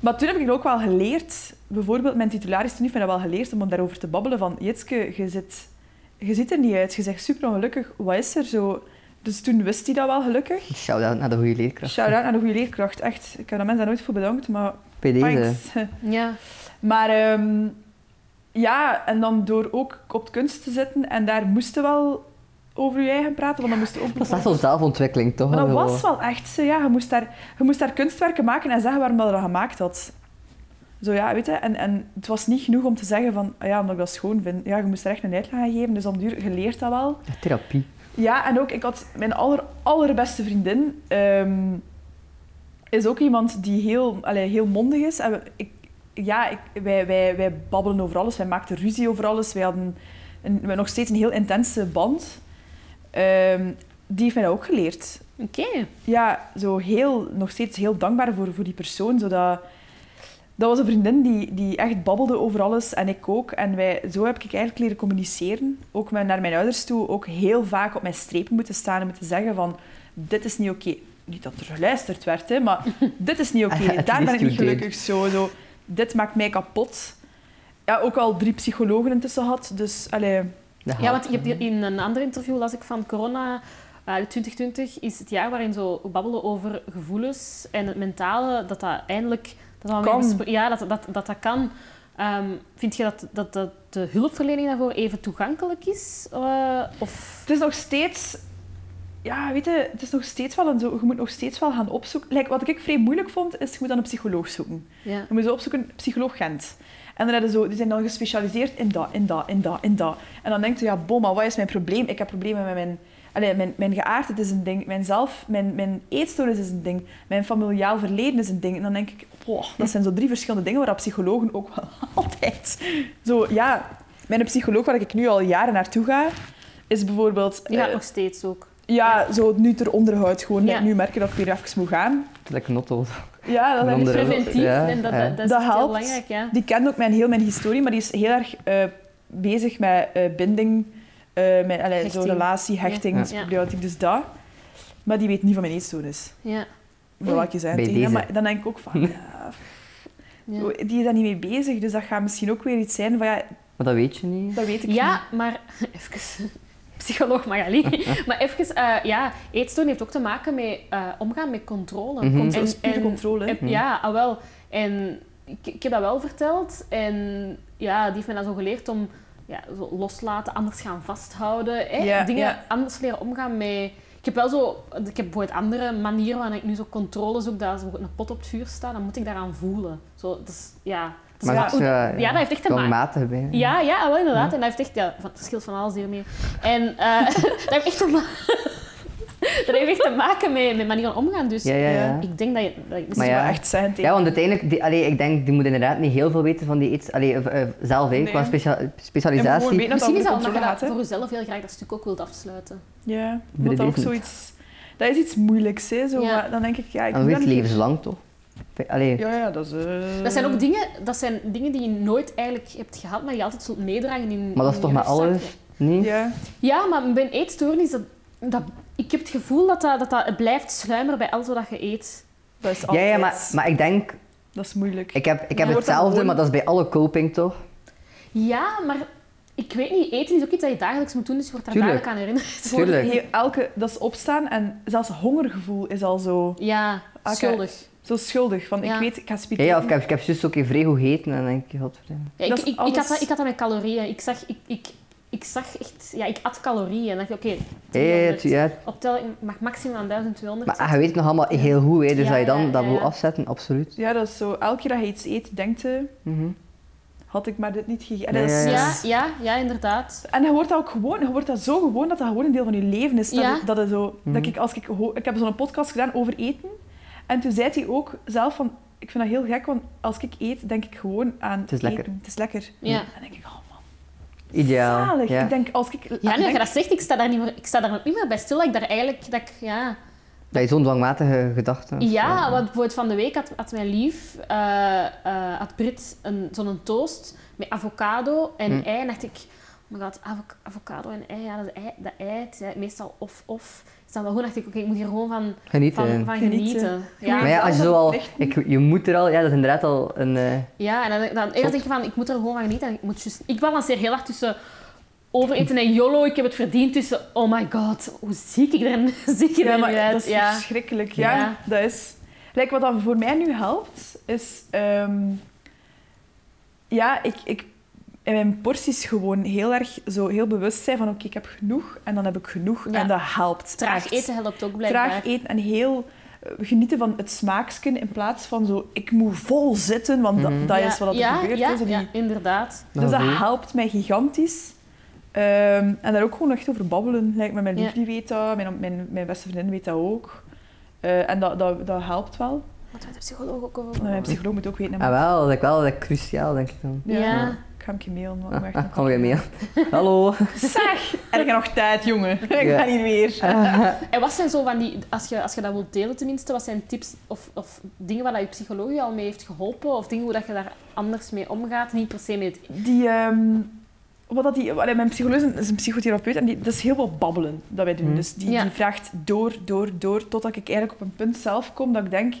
maar toen heb ik ook wel geleerd... Bijvoorbeeld, mijn titularis toen heeft mij dat wel geleerd om daarover te babbelen. Van, Jitske, je, zit, je ziet er niet uit. Je zegt super ongelukkig. Wat is er zo? Dus toen wist hij dat wel gelukkig. Shout-out naar de goede leerkracht. Shout-out naar de goede leerkracht. Echt. Ik heb dat mensen daar nooit voor bedankt, maar Bij deze. thanks. Ja. Maar ehm, ja, en dan door ook op het kunst te zitten en daar moesten wel over je eigen praten, want dan moest je ook... Dat is echt zo'n zelfontwikkeling, toch? Maar dat was wel echt zo, ja. Je moest, daar, je moest daar kunstwerken maken en zeggen waarom dat je dat gemaakt had. Zo ja, weet je. En, en het was niet genoeg om te zeggen van, ah ja, omdat ik dat schoon vind. Ja, je moest er echt een uitleg aan geven, dus op duur, je leert dat wel. Ja, Therapie. Ja, en ook, ik had mijn aller, allerbeste vriendin, ehm, is ook iemand die heel, allee, heel mondig is. En ik, ja, ik, wij, wij, wij babbelen over alles, wij maakten ruzie over alles. Wij hadden een, nog steeds een heel intense band. Ehm, die heeft mij dat ook geleerd. Oké. Ja, zo heel, nog steeds heel dankbaar voor, voor die persoon. Zodat, dat was een vriendin die, die echt babbelde over alles en ik ook. En wij, zo heb ik eigenlijk leren communiceren. Ook met, naar mijn ouders toe. Ook heel vaak op mijn strepen moeten staan en moeten zeggen van... Dit is niet oké. Niet dat er geluisterd werd, hè, maar dit is niet oké. At Daar ben ik niet gelukkig. Zo, zo. Dit maakt mij kapot. Ja, ook al drie psychologen intussen had. Dus, allee... Ja, want je hebt hier in een ander interview las ik van corona... eh, 2020 is het jaar waarin zo babbelen over gevoelens en het mentale, dat dat eindelijk... Dat Ja, dat dat, dat, dat kan. Ehm, vind je dat, dat, dat de hulpverlening daarvoor even toegankelijk is? Eh, of... Het is nog steeds... Ja, weet je, het is nog steeds wel een zo... Je moet nog steeds wel gaan opzoeken. Like, wat ik vrij moeilijk vond, is je moet dan een psycholoog zoeken. Ja. Je moet zo opzoeken, psycholoog Gent. En dan hebben zo, die zijn dan gespecialiseerd in dat, in dat, in dat, in dat. En dan denk je, ja, bom, maar wat is mijn probleem? Ik heb problemen met mijn... Allee, mijn, mijn geaardheid is een ding. Mijn zelf, mijn, mijn eetstoornis is een ding. Mijn familiaal verleden is een ding. En dan denk ik, wow, dat zijn zo drie verschillende dingen waar psychologen ook wel altijd... Zo, ja, mijn psycholoog waar ik nu al jaren naartoe ga, is bijvoorbeeld... Die gaat eh, nog steeds ook. ja, zo het nu ter onderhoud. Gewoon Ja. nu merk je dat ik weer even moet gaan. Lekker notto. Ja, dat Een heb ik andere- Preventief, Ja, en dat, ja. dat, dat is Dat heel helpt. belangrijk, ja. Die kent ook mijn, heel mijn historie, maar die is heel erg eh, bezig met eh, binding, eh met allee, zo relatie, hechting, Ja. problematiek, dus dat. Maar die weet niet van mijn eetstoornis. ja. welke zijn Bij tegen maar dan denk ik ook van, ja, Ja. zo, die is daar niet mee bezig, dus dat gaat misschien ook weer iets zijn van, ja, Maar dat weet je niet. dat weet ik Ja, maar even. Psycholoog Magali. maar even, eh, ja, eetstoornis heeft ook te maken met eh, omgaan met controle. Mhm. pure controle. en- ja, ah, wel. En ik, ik heb dat wel verteld. En ja, die heeft me dan zo geleerd om ja, zo loslaten, anders gaan vasthouden. Hè? Dingen anders leren omgaan met... Ik heb wel zo... Ik heb bijvoorbeeld andere manieren waarin ik nu zo controle zoek. Dat als een pot op het vuur staat, dan moet ik daaraan voelen. Zo, is, ja... Maar dat is, eh, ja, dat heeft echt te maken... Bij. Ja, ja, wel inderdaad. En dat heeft echt, ja, van, het scheelt van alles hiermee. En eh, dat heeft echt te maken. dat heeft echt te maken met, met manier van omgaan. Dus Ja, ja, ja. ik denk dat je. Dat je Maar ja. wel echt zijn tegen. Ja, want uiteindelijk, die, allee, ik denk, die moet inderdaad niet heel veel weten van die iets, allee, eh, eh, zelf, hè, Nee. qua specia- specialisatie. weten Misschien is dat omdat je dat voor jezelf heel graag dat stuk ook wilt afsluiten. Ja, omdat de dat ook zoiets... Dat is iets moeilijks, hè. Zo, Ja. maar dan denk ik, ja, ik En moet weet levenslang toch? Allee, Ja, ja, dat is... eh, Dat zijn ook dingen, dat zijn dingen die je nooit eigenlijk hebt gehad, maar je altijd zult meedragen in maar dat is toch met alles? Niet? Ja, Ja, maar bij een eetstoornis, dat, dat, ik heb het gevoel dat dat, dat, dat blijft sluimeren bij alles wat je eet. dat is Ja, altijd... ja, maar, maar ik denk, Dat is moeilijk. ik heb, ik heb hetzelfde, gewoon- maar dat is bij alle coping toch? Ja, maar ik weet niet, eten is ook iets dat je dagelijks moet doen, dus je wordt daar Tuurlijk. dagelijks aan herinnerd. Tuurlijk. elke, dat is opstaan en zelfs hongergevoel is al zo, Ja, schuldig. zo schuldig. Van, Ja. ik weet, ik ga Ja, spieten. ja of ik heb, ik heb juist ook even vrij goed gegeten en dan denk ik, godverdomme. Ja, ik, ik, ik, alles- had dat, ik had dat met calorieën. Ik zag, ik, ik, ik zag echt... Ja, ik at calorieën. En dacht ik, oké, Ja, 300. ja, Optel, ik mag maximaal aan 1200. maar je weet nog allemaal heel goed, hè, dus Ja, dat je dan ja, dat wil ja. afzetten, absoluut. Ja, dat is zo. Elke keer dat je iets eet, denkt je, Mhm. Had ik maar dit niet gegeten. Ja, En, dat is- ja, Ja, ja, inderdaad. en je wordt dat ook gewoon, je wordt dat zo gewoon dat dat gewoon een deel van je leven is. Dat, Ja. het- dat, het zo, Mhm. dat ik, als ik, ik heb zo'n podcast gedaan over eten. En toen zei hij ook zelf van, ik vind dat heel gek, want als ik eet, denk ik gewoon aan Het is lekker. Het is lekker. Ja. En dan denk ik, oh man, Ideaal. zalig. Ja. Ik denk, als ik... Ja, nu dat denk- je dat zegt, ik sta daar, niet meer, ik sta daar niet meer bij stil. Dat ik daar eigenlijk... Dat ik, ja, Dat je zo'n dwangmatige gedachte ja want bijvoorbeeld van de week had, had mijn lief, eh, eh, had Brit een, zo'n toast met avocado en Hm. ei. En dacht ik, oh my god, avo- avocado en ei, ja, dat, is ei, dat ei, het is meestal of-of. Dus dan wel gewoon dacht ik, oké, ik moet hier gewoon van, Genieten. van, van Genieten. genieten. Ja. maar ja, als je zo al... Ik, je moet er al... Ja, dat is inderdaad al een... eh, Ja, en dan, dan eerst Zot. denk je van, ik moet er gewoon van genieten. En Ik, moet just, ik balanceer heel hard tussen overeten en YOLO. Ik heb het verdiend tussen, oh my god, hoe zie ik er, zie ik er Ja, maar uit? dat is ja. verschrikkelijk. Ja, Ja. dat is... Like, wat dat voor mij nu helpt, is... ehm, ja, ik, ik in mijn porties gewoon heel erg zo heel bewust zijn van oké, ik heb genoeg en dan heb ik genoeg. Ja. En dat helpt. Traag echt. eten helpt ook blijkbaar. Traag eten en heel eh, genieten van het smaaksken in plaats van zo ik moet vol zitten, want dat, Mhm. dat Ja, is wat er ja, gebeurt. Ja, die- ja, inderdaad. Dus dat helpt mij gigantisch. Ehm, en daar ook gewoon echt over babbelen. Like, met mijn Ja. lief die weet dat, mijn, mijn, mijn beste vriendin weet dat ook. Eh, en dat, dat, dat helpt wel. Wat weet de psycholoog ook over? Mijn psycholoog moet ook weten. Ah, wel, dat is wel dat is cruciaal, denk ik dan. Ja. Ja. Ik ga hem mailen. want ik Ah, Kom weer mee. Hallo. Zeg! Ik heb nog tijd, jongen. Ik Ja. ben hier weer. En wat zijn zo van die, als je, als je dat wilt delen tenminste, wat zijn tips of, of dingen waar dat je psycholoog je al mee heeft geholpen? Of dingen hoe dat je daar anders mee omgaat? Niet per se met... Die, ehm, wat dat die, allee, mijn psycholoog is een, psychotherapeut en die, dat is heel veel babbelen dat wij doen. Mhm. Dus die, Ja. die vraagt door, door, door, totdat ik eigenlijk op een punt zelf kom dat ik denk...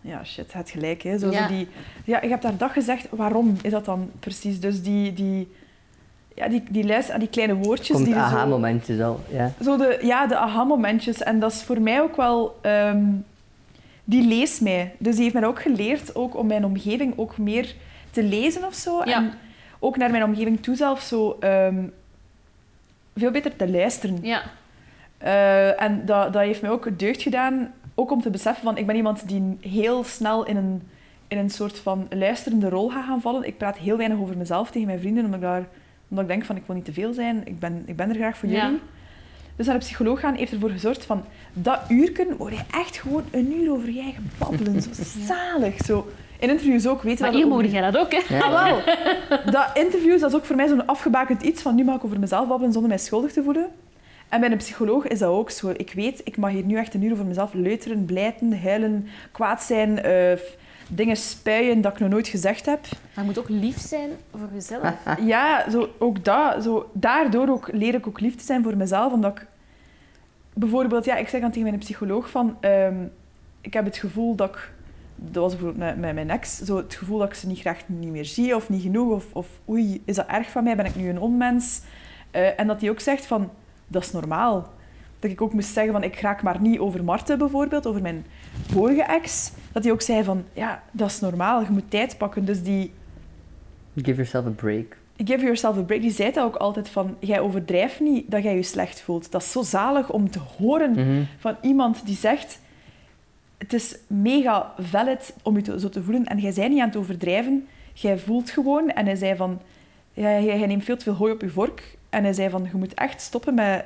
Ja, shit, het gelijk. Hè. Zo, Ja. Zo die, ja, je hebt daar dat gezegd, waarom is dat dan precies? Dus die, die, ja, die, die lijst aan die kleine woordjes... Komt die zo- aha-momentjes al. Ja. Zo de, ja, de aha-momentjes. En dat is voor mij ook wel... ehm, die leest mij. Dus die heeft mij ook geleerd ook om mijn omgeving ook meer te lezen of zo. Ja. En ook naar mijn omgeving toe zelf zo... ehm, veel beter te luisteren. Ja. Eh, en dat, dat heeft mij ook deugd gedaan. Ook om te beseffen van... Ik ben iemand die heel snel in een, in een soort van luisterende rol gaat gaan vallen. Ik praat heel weinig over mezelf tegen mijn vrienden. Omdat ik, daar, omdat ik denk van... Ik wil niet te veel zijn. Ik ben, ik ben er graag voor Ja. jullie. Dus naar de psycholoog gaan heeft ervoor gezorgd van... Dat uurken word je echt gewoon een uur over je eigen babbelen. Zo zalig. Zo. In interviews ook weten Maar dat hier over- jij dat ook, hè? Ja. Ah, wel. Dat interviews, dat is ook voor mij zo'n afgebakend iets van nu mag ik over mezelf babbelen zonder mij schuldig te voelen. En bij een psycholoog is dat ook zo. Ik weet, ik mag hier nu echt een uur over mezelf leuteren, blijten, huilen, kwaad zijn, eh, dingen spuien dat ik nog nooit gezegd heb. Maar je moet ook lief zijn voor jezelf. Ja, zo, ook dat. Zo, daardoor ook, leer ik ook lief te zijn voor mezelf. Omdat ik... Bijvoorbeeld, ja, ik zeg dan tegen mijn psycholoog van... ehm, ik heb het gevoel dat ik... Dat was bijvoorbeeld met, mijn ex. Zo het gevoel dat ik ze niet graag niet meer zie of niet genoeg. Of, of oei, is dat erg van mij? Ben ik nu een onmens? Eh, en dat hij ook zegt van, dat is normaal. Dat ik ook moest zeggen van, ik raak maar niet over Marten bijvoorbeeld, over mijn vorige ex. Dat hij ook zei van, ja, dat is normaal. Je moet tijd pakken. Dus die Give yourself a break. give yourself a break, die zei dat ook altijd van, jij overdrijft niet dat jij je slecht voelt. Dat is zo zalig om te horen Mhm. van iemand die zegt, het is mega valid om je te- zo te voelen en jij bent niet aan het overdrijven, jij voelt gewoon. En hij zei van, ja, jij, jij neemt veel te veel hooi op je vork. En hij zei van, je moet echt stoppen met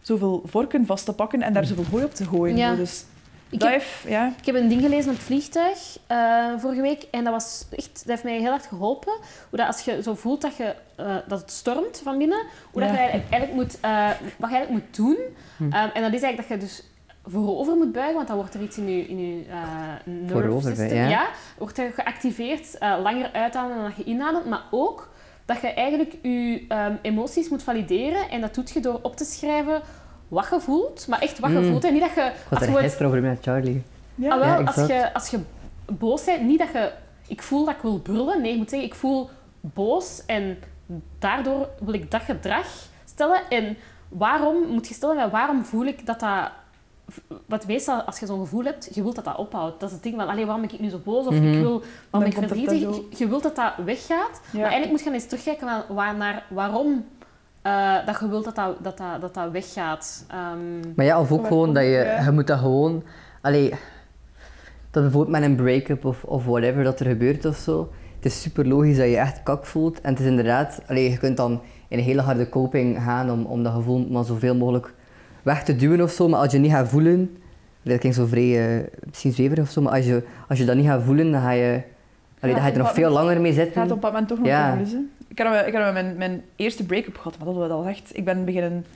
zoveel vorken vast te pakken en daar zoveel hooi op te gooien. Ja. Dus Ik heb, heeft, ja. ik heb een ding gelezen op het vliegtuig eh, vorige week en dat, was echt, dat heeft mij heel hard geholpen. Hoe dat als je zo voelt dat, je, eh, dat het stormt van binnen, hoe dat je eigenlijk, eigenlijk moet, eh, wat je eigenlijk moet doen. Hm. Ehm, en dat is eigenlijk dat je dus voorover moet buigen, want dan wordt er iets in je, in je eh nerve system, ja. ja, wordt er geactiveerd, eh, langer uitademen dan dat je inademt, maar ook dat je eigenlijk je ehm, emoties moet valideren en dat doet je door op te schrijven wat je voelt, maar echt wat je Mm. voelt. En niet dat je... Ik was er je het- gisteren over met Charlie. Ja. Ah, wel, Ja, als, je, als je boos bent, niet dat je... Ik voel dat ik wil brullen. Nee, ik moet zeggen, ik voel boos en daardoor wil ik dat gedrag stellen. En waarom, moet je stellen, waarom voel ik dat dat... Wat meestal, als je zo'n gevoel hebt, je wilt dat dat ophoudt. Dat is het ding van, allee, waarom ben ik nu zo boos? Of Mhm. ik wil, waarom ben ik verdrietig? Je, je wilt dat dat weggaat. Ja. Maar eigenlijk moet je eens terugkijken naar, waar, naar waarom eh, dat je wilt dat dat, dat, dat, dat, dat weggaat. Ehm, Maar ja, of ook gewoon dat je, je moet dat gewoon... Allee, dat bijvoorbeeld met een break-up of, of whatever dat er gebeurt of zo. Het is super logisch dat je echt kak voelt. En het is inderdaad... Allee, je kunt dan in een hele harde coping gaan om, om dat gevoel maar zoveel mogelijk weg te duwen of zo. Maar als je niet gaat voelen... Dat klinkt zo vrij eh, misschien zweverig of zo, maar als je, als je dat niet gaat voelen, dan ga je, allee, dan ga je er nog veel langer mee Het gaat zitten. op dat moment toch nog Ja. Ik had, ik had mijn, mijn eerste break-up gehad, maar dat was al echt... Ik ben beginnen...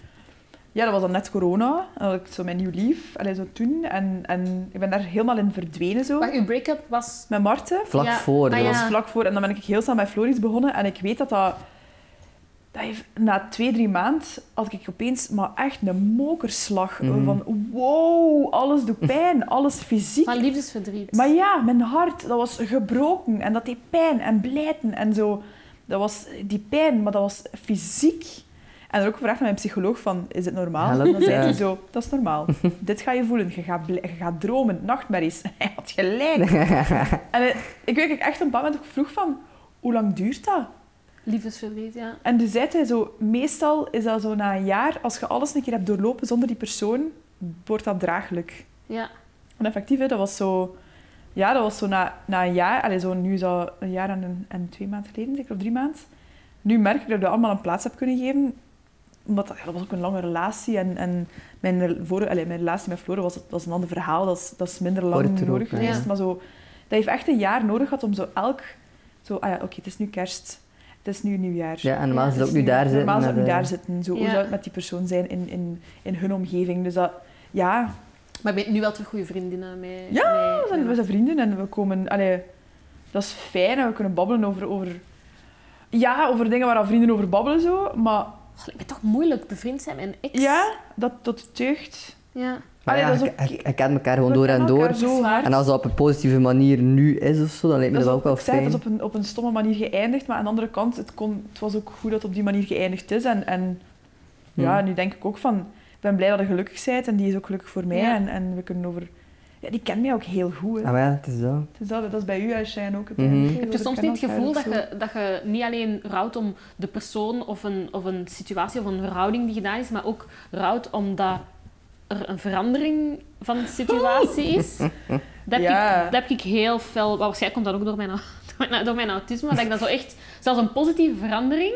Ja, dat was dan net corona. Dan had ik zo mijn nieuw lief, allee, zo toen. En, en ik ben daar helemaal in verdwenen zo. maar je break-up was... Met Marten. Vlak Ja. voor. Ah, dat ja. Dat was vlak voor. En dan ben ik heel snel met Floris begonnen. En ik weet dat dat... dat heeft, na twee, drie maanden had ik opeens maar echt een mokerslag. Mhm. Van wow, alles doet pijn. Alles fysiek. Van liefdesverdriet. Maar ja, mijn hart, dat was gebroken. En dat deed pijn en blijten en zo. Dat was die pijn, maar dat was fysiek. En dan ook gevraagd aan mijn psycholoog van, is het normaal? Help, En dan zei ja. hij zo, dat is normaal. Dit ga je voelen. Je gaat, je gaat dromen, nachtmerries. Hij had gelijk. en eh, ik weet dat ik echt op een bepaald moment ook vroeg van, hoe lang duurt dat? Liefdesverdriet, ja. En toen zei hij zo, meestal is dat zo na een jaar, als je alles een keer hebt doorlopen zonder die persoon, wordt dat draaglijk. Ja. En effectief, hè, dat was zo... Ja, dat was zo na, na een jaar... Allee, zo, nu is dat een jaar en, een, en twee maanden geleden, zeker, of drie maanden. Nu merk ik dat ik dat allemaal een plaats heb kunnen geven. Omdat dat, ja, dat was ook een lange relatie. En, en mijn, vorige, allee, mijn relatie met Flore was, dat was een ander verhaal. Dat is, dat is minder lang nodig geweest. Ja. Maar zo, dat heeft echt een jaar nodig gehad om zo elk... Zo, ah ja, oké, het is nu kerst. Het is nu nieuwjaar. Ja, en normaal Ja, is het Het ook is nu daar zitten. Normaal zou het nu daar zitten. Zo, Hoe zou het met die persoon zijn in, in, in hun omgeving? Dus dat... Ja, Maar je bent nu wel terug goede vriendinnen mee. Ja, mee- we zijn, we zijn vrienden en we komen... Allee, dat is fijn en we kunnen babbelen over... over ja, over dingen waar al vrienden over babbelen, zo. Maar Oh, lijkt me toch moeilijk bevriend zijn met een ex. ja, dat, dat deugt. Ja. Maar Allee, ja, is je kent elkaar gewoon We door en door. zo. En als dat op een positieve manier nu is of zo, dan lijkt me Dat is ook, ik wel zei, het fijn. is op een, op een stomme manier geëindigd, maar aan de andere kant, het, kon, het was ook goed dat het op die manier geëindigd is. En, en ja, Hmm. nu denk ik ook van, ik ben blij dat je gelukkig bent en die is ook gelukkig voor mij. Ja. En, en we kunnen over... Ja, die kent mij ook heel goed. Hè. Ah, maar ja, het is dat. Dat, dat is bij u, als jij ook. Het Mhm. eigenlijk. Heb je soms niet het gevoel dat zo. je, dat je niet alleen rouwt om de persoon of een, of een situatie of een verhouding die gedaan is, maar ook rouwt omdat er een verandering van de situatie is? Dat heb, Ja. ik, dat heb ik heel fel... maar Waarschijnlijk komt dat ook door mijn, door mijn, door mijn autisme. Dat ik dat zo echt... Zelfs een positieve verandering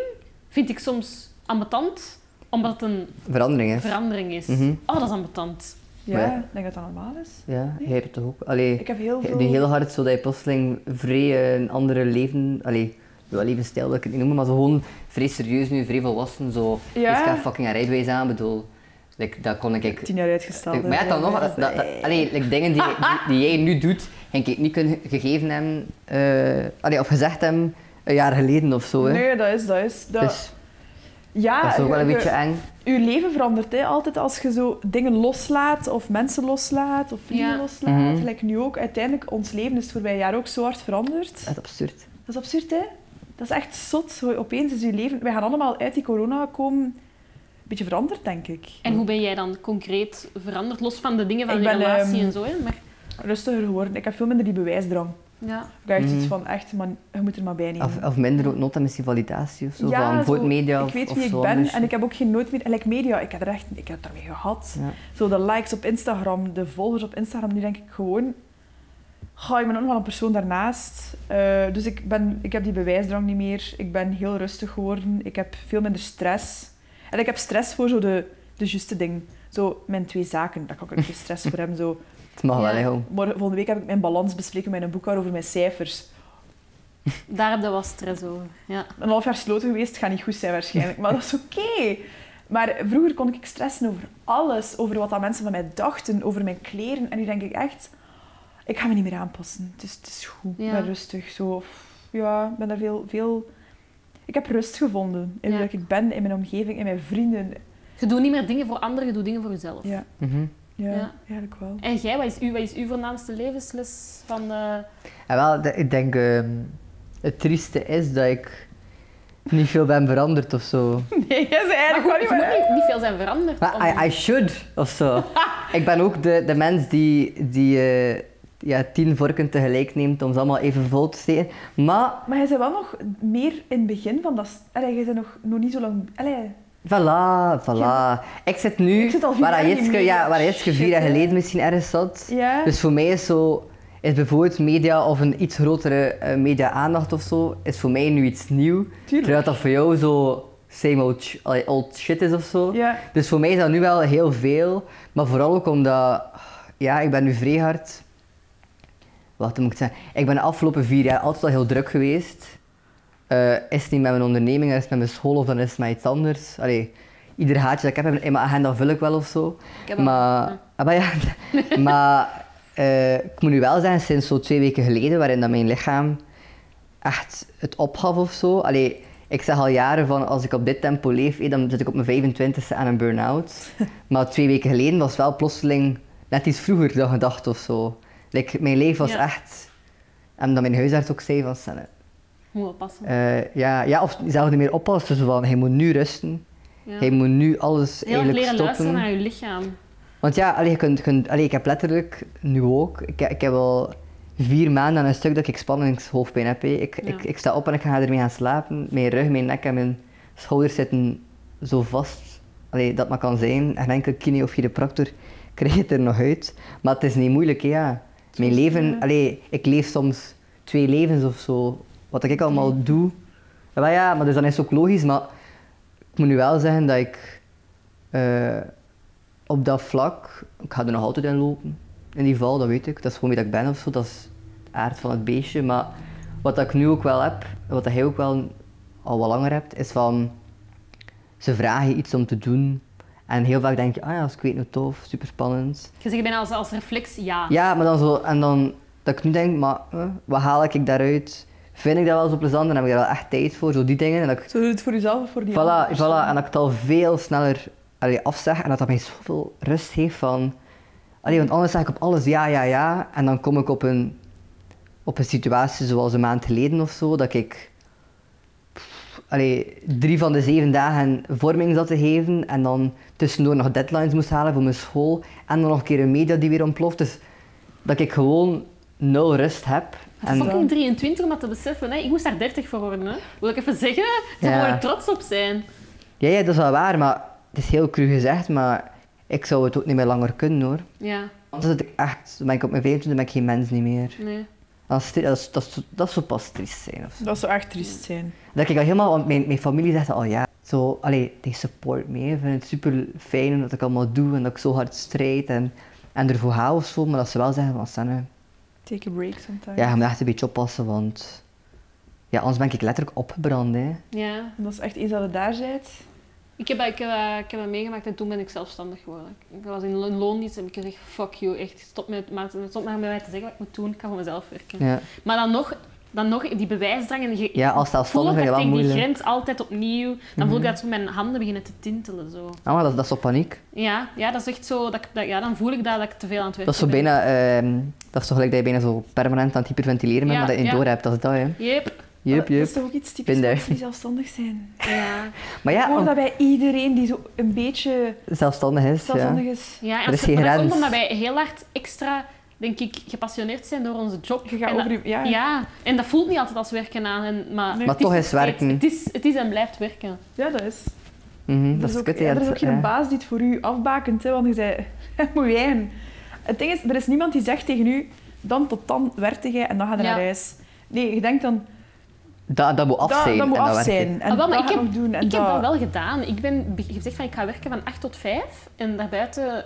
vind ik soms ambetant, omdat het een Verandering is. verandering is. Mhm. Oh, dat is ambetant. Ja, ik denk dat dat normaal is. Ja, jij hebt het toch ook. Allee, Ik heb heel veel... nu heel hard zo dat je plotseling vrij een andere leven... Allee, wel levensstijl wil ik het niet noemen, maar zo gewoon vrij serieus nu, vrij volwassen. Zo, Ja. ik ga fucking een rijbewijs aan, bedoel... Like, dat kon ik... tien jaar uitgesteld. maar ja, dan nog, dat, dat, dat- allee, like, dingen die, die, die jij nu doet, ging ik niet kunnen gegeven hebben, eh, allee, of gezegd hebben, een jaar geleden of zo. Hè. Nee, dat is, dat is. Dat, Dus, Ja, dat is ook wel een je- beetje eng. je leven verandert hè, altijd als je zo dingen loslaat of mensen loslaat of vrienden Ja. loslaat. Mhm. Gelijk nu ook. Uiteindelijk, ons leven is het voorbije jaar ook zo hard veranderd. Dat is absurd. Dat is absurd, hè? Dat is echt zot. Zo, opeens is je leven... Wij gaan allemaal uit die corona komen... Een beetje veranderd, denk ik. En hoe ben jij dan concreet veranderd? Los van de dingen van Ik relatie ehm, en zo, hè? Maar, Rustiger geworden. Ik heb veel minder die bewijsdrang. ja. Ik heb echt Mhm. iets van, echt, man, je moet er maar bij nemen. Of, of minder ook nota misschien validatie of zo. Ja, van voor media ik weet of wie ik ben en ik heb ook geen nooit meer... Like media, ik heb er echt... Ik heb het daarmee gehad. Ja. Zo de likes op Instagram, de volgers op Instagram, nu denk ik gewoon... Ga ik ben ook nog wel een persoon daarnaast. Eh, dus ik, ben, ik heb die bewijsdrang niet meer. Ik ben heel rustig geworden. Ik heb veel minder stress. En ik heb stress voor zo de, de juiste dingen. Zo mijn twee zaken, daar kan ik ook geen stress voor hebben. Zo. Het mag wel, Ja. hè. Morgen, volgende week heb ik mijn balans bespreken met een boekhouder over mijn cijfers. Daar heb je wel stress over. Ja. Een half jaar sloten geweest, gaat niet goed zijn waarschijnlijk. Maar dat is oké. Maar vroeger kon ik stressen over alles. Over wat dat mensen van mij dachten, over mijn kleren. En nu denk ik echt, ik ga me niet meer aanpassen. Het is, het is goed, ik Ja. ben rustig. Zo. Ja, ik ben daar veel, veel... Ik heb rust gevonden in Ja. wie ik ben, in mijn omgeving, in mijn vrienden. Je doet niet meer dingen voor anderen, je doet dingen voor jezelf. Ja, Mhm. ja, Ja. eigenlijk wel. En jij, wat is, uw, wat is uw voornaamste levensles van... eh, En wel, de- ik denk, ehm, het trieste is dat ik niet veel ben veranderd of zo. Nee, jij Maar eigenlijk goed, wel niet je moet meer... niet, niet veel zijn veranderd. om- Maar I, I should, of zo. ik ben ook de, de mens die, die eh, ja, tien vorken tegelijk neemt om ze allemaal even vol te steken. Maar, Maar jij bent wel nog meer in het begin van dat... Allee, jij bent nog, nog niet zo lang... Allee, voilà, voilà. Ik zit nu Ik zit al vier waar jaar Jitske, ja, waar Jitske vier jaar geleden misschien ergens zat. ja. Dus voor mij is zo... Is bijvoorbeeld media of een iets grotere eh, media-aandacht of zo, is voor mij nu iets nieuw. Tuurlijk. Terwijl dat voor jou zo same old, shit is of zo. Ja. Dus voor mij is dat nu wel heel veel. Maar vooral ook omdat... Ja, ik ben nu vrij hard... Wat moet ik zeggen? Ik ben de afgelopen vier jaar altijd al heel druk geweest. Eh, is het niet met mijn onderneming, is het met mijn school of dan is het met iets anders. Allee, ieder haatje dat ik heb in mijn agenda vul ik wel of zo. Ik heb Maar, ja. ah, maar, ja, maar eh, ik moet nu wel zeggen, sinds zo twee weken geleden, waarin dat mijn lichaam echt het opgaf of zo. Allee, ik zeg al jaren van als ik op dit tempo leef, eh, dan zit ik op mijn 25e aan een burn-out. maar twee weken geleden was wel plotseling net iets vroeger dan gedacht of zo. Like, mijn leven was Ja. echt... En dat mijn huisarts ook zei van... Sanne, Moet oppassen. eh, ja, ja, of zelf niet meer oppassen. Zo van, hij moet nu rusten. Ja. Hij moet nu alles Heel eigenlijk leren stoppen. luisteren naar je lichaam. Want ja, allee, je kunt, kunt- allee, ik heb letterlijk, nu ook, ik, ik heb al vier maanden aan een stuk dat ik spanningshoofdpijn heb. Ik, Ja. ik, ik sta op en ik ga ermee gaan slapen. Mijn rug, mijn nek en mijn schouders zitten zo vast allee, dat maar kan zijn. En enkel kine of chiropractor krijg je het er nog uit. Maar het is niet moeilijk, ja. Mijn leven, allee, ik leef soms twee levens of zo. Wat ik allemaal doe. Ja, maar ja, maar dus dan is het ook logisch, maar ik moet nu wel zeggen dat ik eh, op dat vlak, ik ga er nog altijd in lopen. In die val, dat weet ik. Dat is gewoon wie dat ik ben of zo. Dat is de aard van het beestje. Maar wat ik nu ook wel heb, en wat jij ook wel al wat langer hebt, is van... Ze vragen iets om te doen. En heel vaak denk je, ah ja, als ik weet, nou tof, super spannend. Je zegt bijna als, als reflex ja. Ja, maar dan zo, en dan dat ik nu denk, maar eh, wat haal ik daaruit? Vind ik dat wel zo plezant en heb ik daar wel echt tijd voor, zo die dingen. En dat ik, Zo doe je het voor jezelf of voor die voilà, voilà, en dat ik het al veel sneller allee, afzeg en dat dat mij zoveel rust geeft van... Allee, want anders zeg ik op alles ja, ja, ja. En dan kom ik op een, op een situatie zoals een maand geleden of zo, dat ik allee, drie van de zeven dagen vorming zat te geven en dan tussendoor nog deadlines moest halen voor mijn school en dan nog een keer een media die weer ontploft. Dus dat ik gewoon nul rust heb. En, Fucking 23 om dat te beseffen. Hè. Ik moest daar 30 voor worden. Hè. Wil ik even zeggen? Ze Ja. er trots op zijn. ja, ja, dat is wel waar, maar het is heel cru gezegd, maar ik zou het ook niet meer langer kunnen hoor. Ja, Want dan zit ik echt, ben ik op mijn 25 ben ik geen mens niet meer. nee. Dat dat dat dat zou pas triest zijn. Of zo. Dat zou echt triest zijn. Dat ik al helemaal, want mijn, mijn familie zegt al ja, zo, allee, die support me. Ik vind het super fijn dat ik allemaal doe en dat ik zo hard strijd en, en ervoor ga of zo. Maar dat ze wel zeggen van Sanne, Take a break sometimes. ja, je moet echt een beetje oppassen, want ja, anders ben ik letterlijk opgebrand. Hè. Ja. En dat is echt eens dat je daar bent. Ik heb, ik, heb, eh, ik heb dat meegemaakt en toen ben ik zelfstandig geworden. Ik was in in loondienst en ik gezegd, fuck you, echt, stop met, maar- stop maar met mij te zeggen wat ik moet doen, ik ga voor mezelf werken. Ja. Maar dan nog, dan nog die bewijsdrang. En Ja, als zelfstandige tegen die grens altijd opnieuw. Dan voel ik dat zo mijn handen beginnen te tintelen. Zo. Ah, maar dat, dat is op paniek. Ja, ja, dat is echt zo. Dat, ja, dan voel ik dat, dat ik te veel aan het werken Dat is zo ben. bijna... ehm, dat is toch gelijk dat je bijna zo permanent aan het hyperventileren bent, Ja, maar dat je ja. door hebt. Dat is dat, hè. Yep. Jup, Dat is toch ook iets typisch die zelfstandig zijn. Ja. Maar Ik ja, hoor om- dat bij iedereen die zo een beetje zelfstandig is, zelfstandig ja. is. Ja, en Er is dat grens. komt omdat wij heel hard extra, denk ik, gepassioneerd zijn door onze job. Je gaat En dat- over je- ja. ja, en dat voelt niet altijd als werken aan. En, maar Nee. Maar het toch is werken. Het is, het is en blijft werken. Ja, dat is. Mhm, Er dat is is ook, kut, ja, ja, er is dat- ook geen ja. baas die het voor u afbakent, hè, want je zei, moet jij. Het ding is, er is niemand die zegt tegen u, dan tot dan werkte jij en dan ga je Ja. naar huis. Nee, je denkt dan, Dat, dat moet af dat, zijn. dat moet en af werkt. zijn. En Ah, wel, maar dat ik heb- nog doen. En ik heb dat wel gedaan. Ik ben be- gezegd van ik ga werken van 8 tot 5 en daarbuiten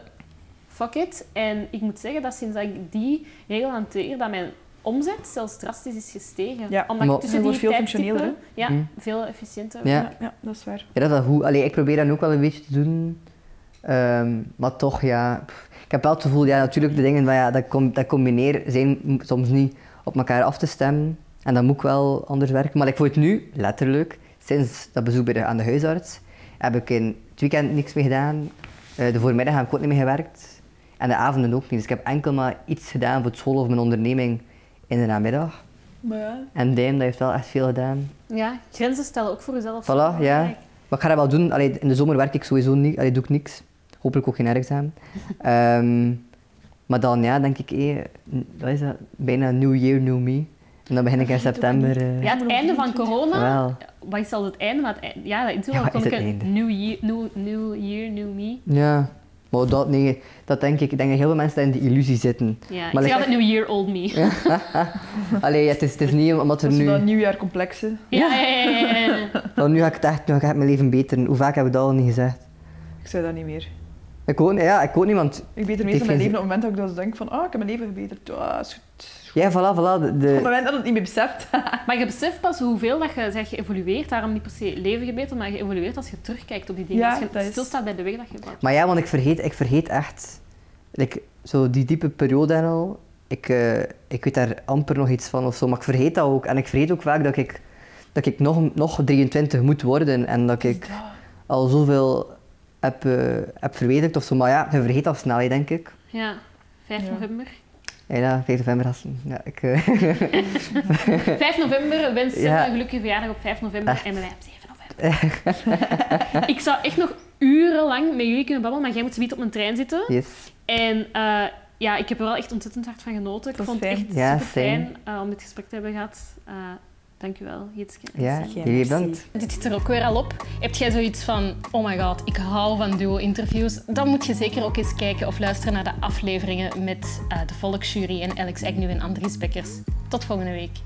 fuck it. En ik moet zeggen dat sinds dat ik die regel hanteer, dat mijn omzet zelfs drastisch is gestegen. Ja. Maar- Omdat ik tussen die veel functioneler, Ja, Hm. veel efficiënter. Ja. Ja, ja, dat is waar. Ja, dat is wel goed. Allee, ik probeer dat ook wel een beetje te doen. Ehm, maar toch, ja... pff, Ik heb wel het gevoel, ja, natuurlijk de dingen van, ja, dat, com dat combineer zijn soms niet op elkaar af te stemmen. En dat moet ik wel anders werken. Maar ik voel het nu, letterlijk, sinds dat bezoek bij de, aan de huisarts, heb ik in het weekend niks meer gedaan. Eh, de voormiddag heb ik ook niet meer gewerkt. En de avonden ook niet. Dus ik heb enkel maar iets gedaan voor het school of mijn onderneming in de namiddag. Maar ja, En Dijn, dat heeft wel echt veel gedaan. Ja, grenzen stellen ook voor jezelf. Voilà, ja. Maar ik ga dat wel doen. Allee, in de zomer werk ik sowieso niet. Allee, doe ik niks. Hopelijk ook geen examen. Ehm maar dan, ja, denk ik, eh, wat is dat? Bijna New Year, New Me. En dan begin ik in september. eh, Ja, het einde van corona, Wel. wat is al het einde? Maar het einde, ja, in Ja, ik een einde? new year, new, new year, new me. Ja. Maar dat, nee, dat denk ik. Ik denk dat heel veel mensen in die illusie zitten. Ja, Maar ik zeg altijd new year, old me. Ja, Allee, het is, het is niet omdat er dat is nu... dat nieuwjaarcomplex. hè. ja, ja. ja, ja, ja. Nou, nu ga ik het echt, nu ga ik mijn leven beteren. Hoe vaak heb ik dat al niet gezegd? Ik zei dat niet meer. Ik ook, ja, ik ook niet, want... Ik beter meestal mijn leven op het moment dat ik dus denk van, ah, ik heb mijn leven verbeterd. Ja, is goed. Ja, voilà, voilà. De, Op het moment dat het niet meer beseft. Maar je beseft pas hoeveel dat je zegt geëvolueerd. Daarom niet per se leven gebeterd, maar geëvolueerd als je terugkijkt op die dingen. Ja, als je dat is- stilstaat bij de weg dat je. Maar ja, want ik vergeet, ik vergeet echt... like, zo die diepe periode en al. Ik, eh, ik weet daar amper nog iets van of zo, maar ik vergeet dat ook. En ik vergeet ook vaak dat ik, dat ik nog, nog 23 moet worden en dat ik al zoveel heb, eh, heb of zo. Maar ja, je vergeet dat snel, denk ik. Ja, 5 Ja. november. Ja, ja 5 november gasten. Ja, ik, eh, 5 november, wens Ja. een gelukkige verjaardag op 5 november Echt. en bij mij op 7 november. ik zou echt nog urenlang met jullie kunnen babbelen, maar jij moet zoiets op een trein zitten. yes. En eh, ja, ik heb er wel echt ontzettend hard van genoten. Ik vond het echt Ja, super fijn eh, om dit gesprek te hebben gehad. Eh dank u wel, Jitske. Ja, jullie bedankt. Dit zit er ook weer al op. Heb jij zoiets van, oh my god, ik hou van duo-interviews? Dan moet je zeker ook eens kijken of luisteren naar de afleveringen met eh, de Volksjury en Alex Agnew en Andries Bekkers. Tot volgende week.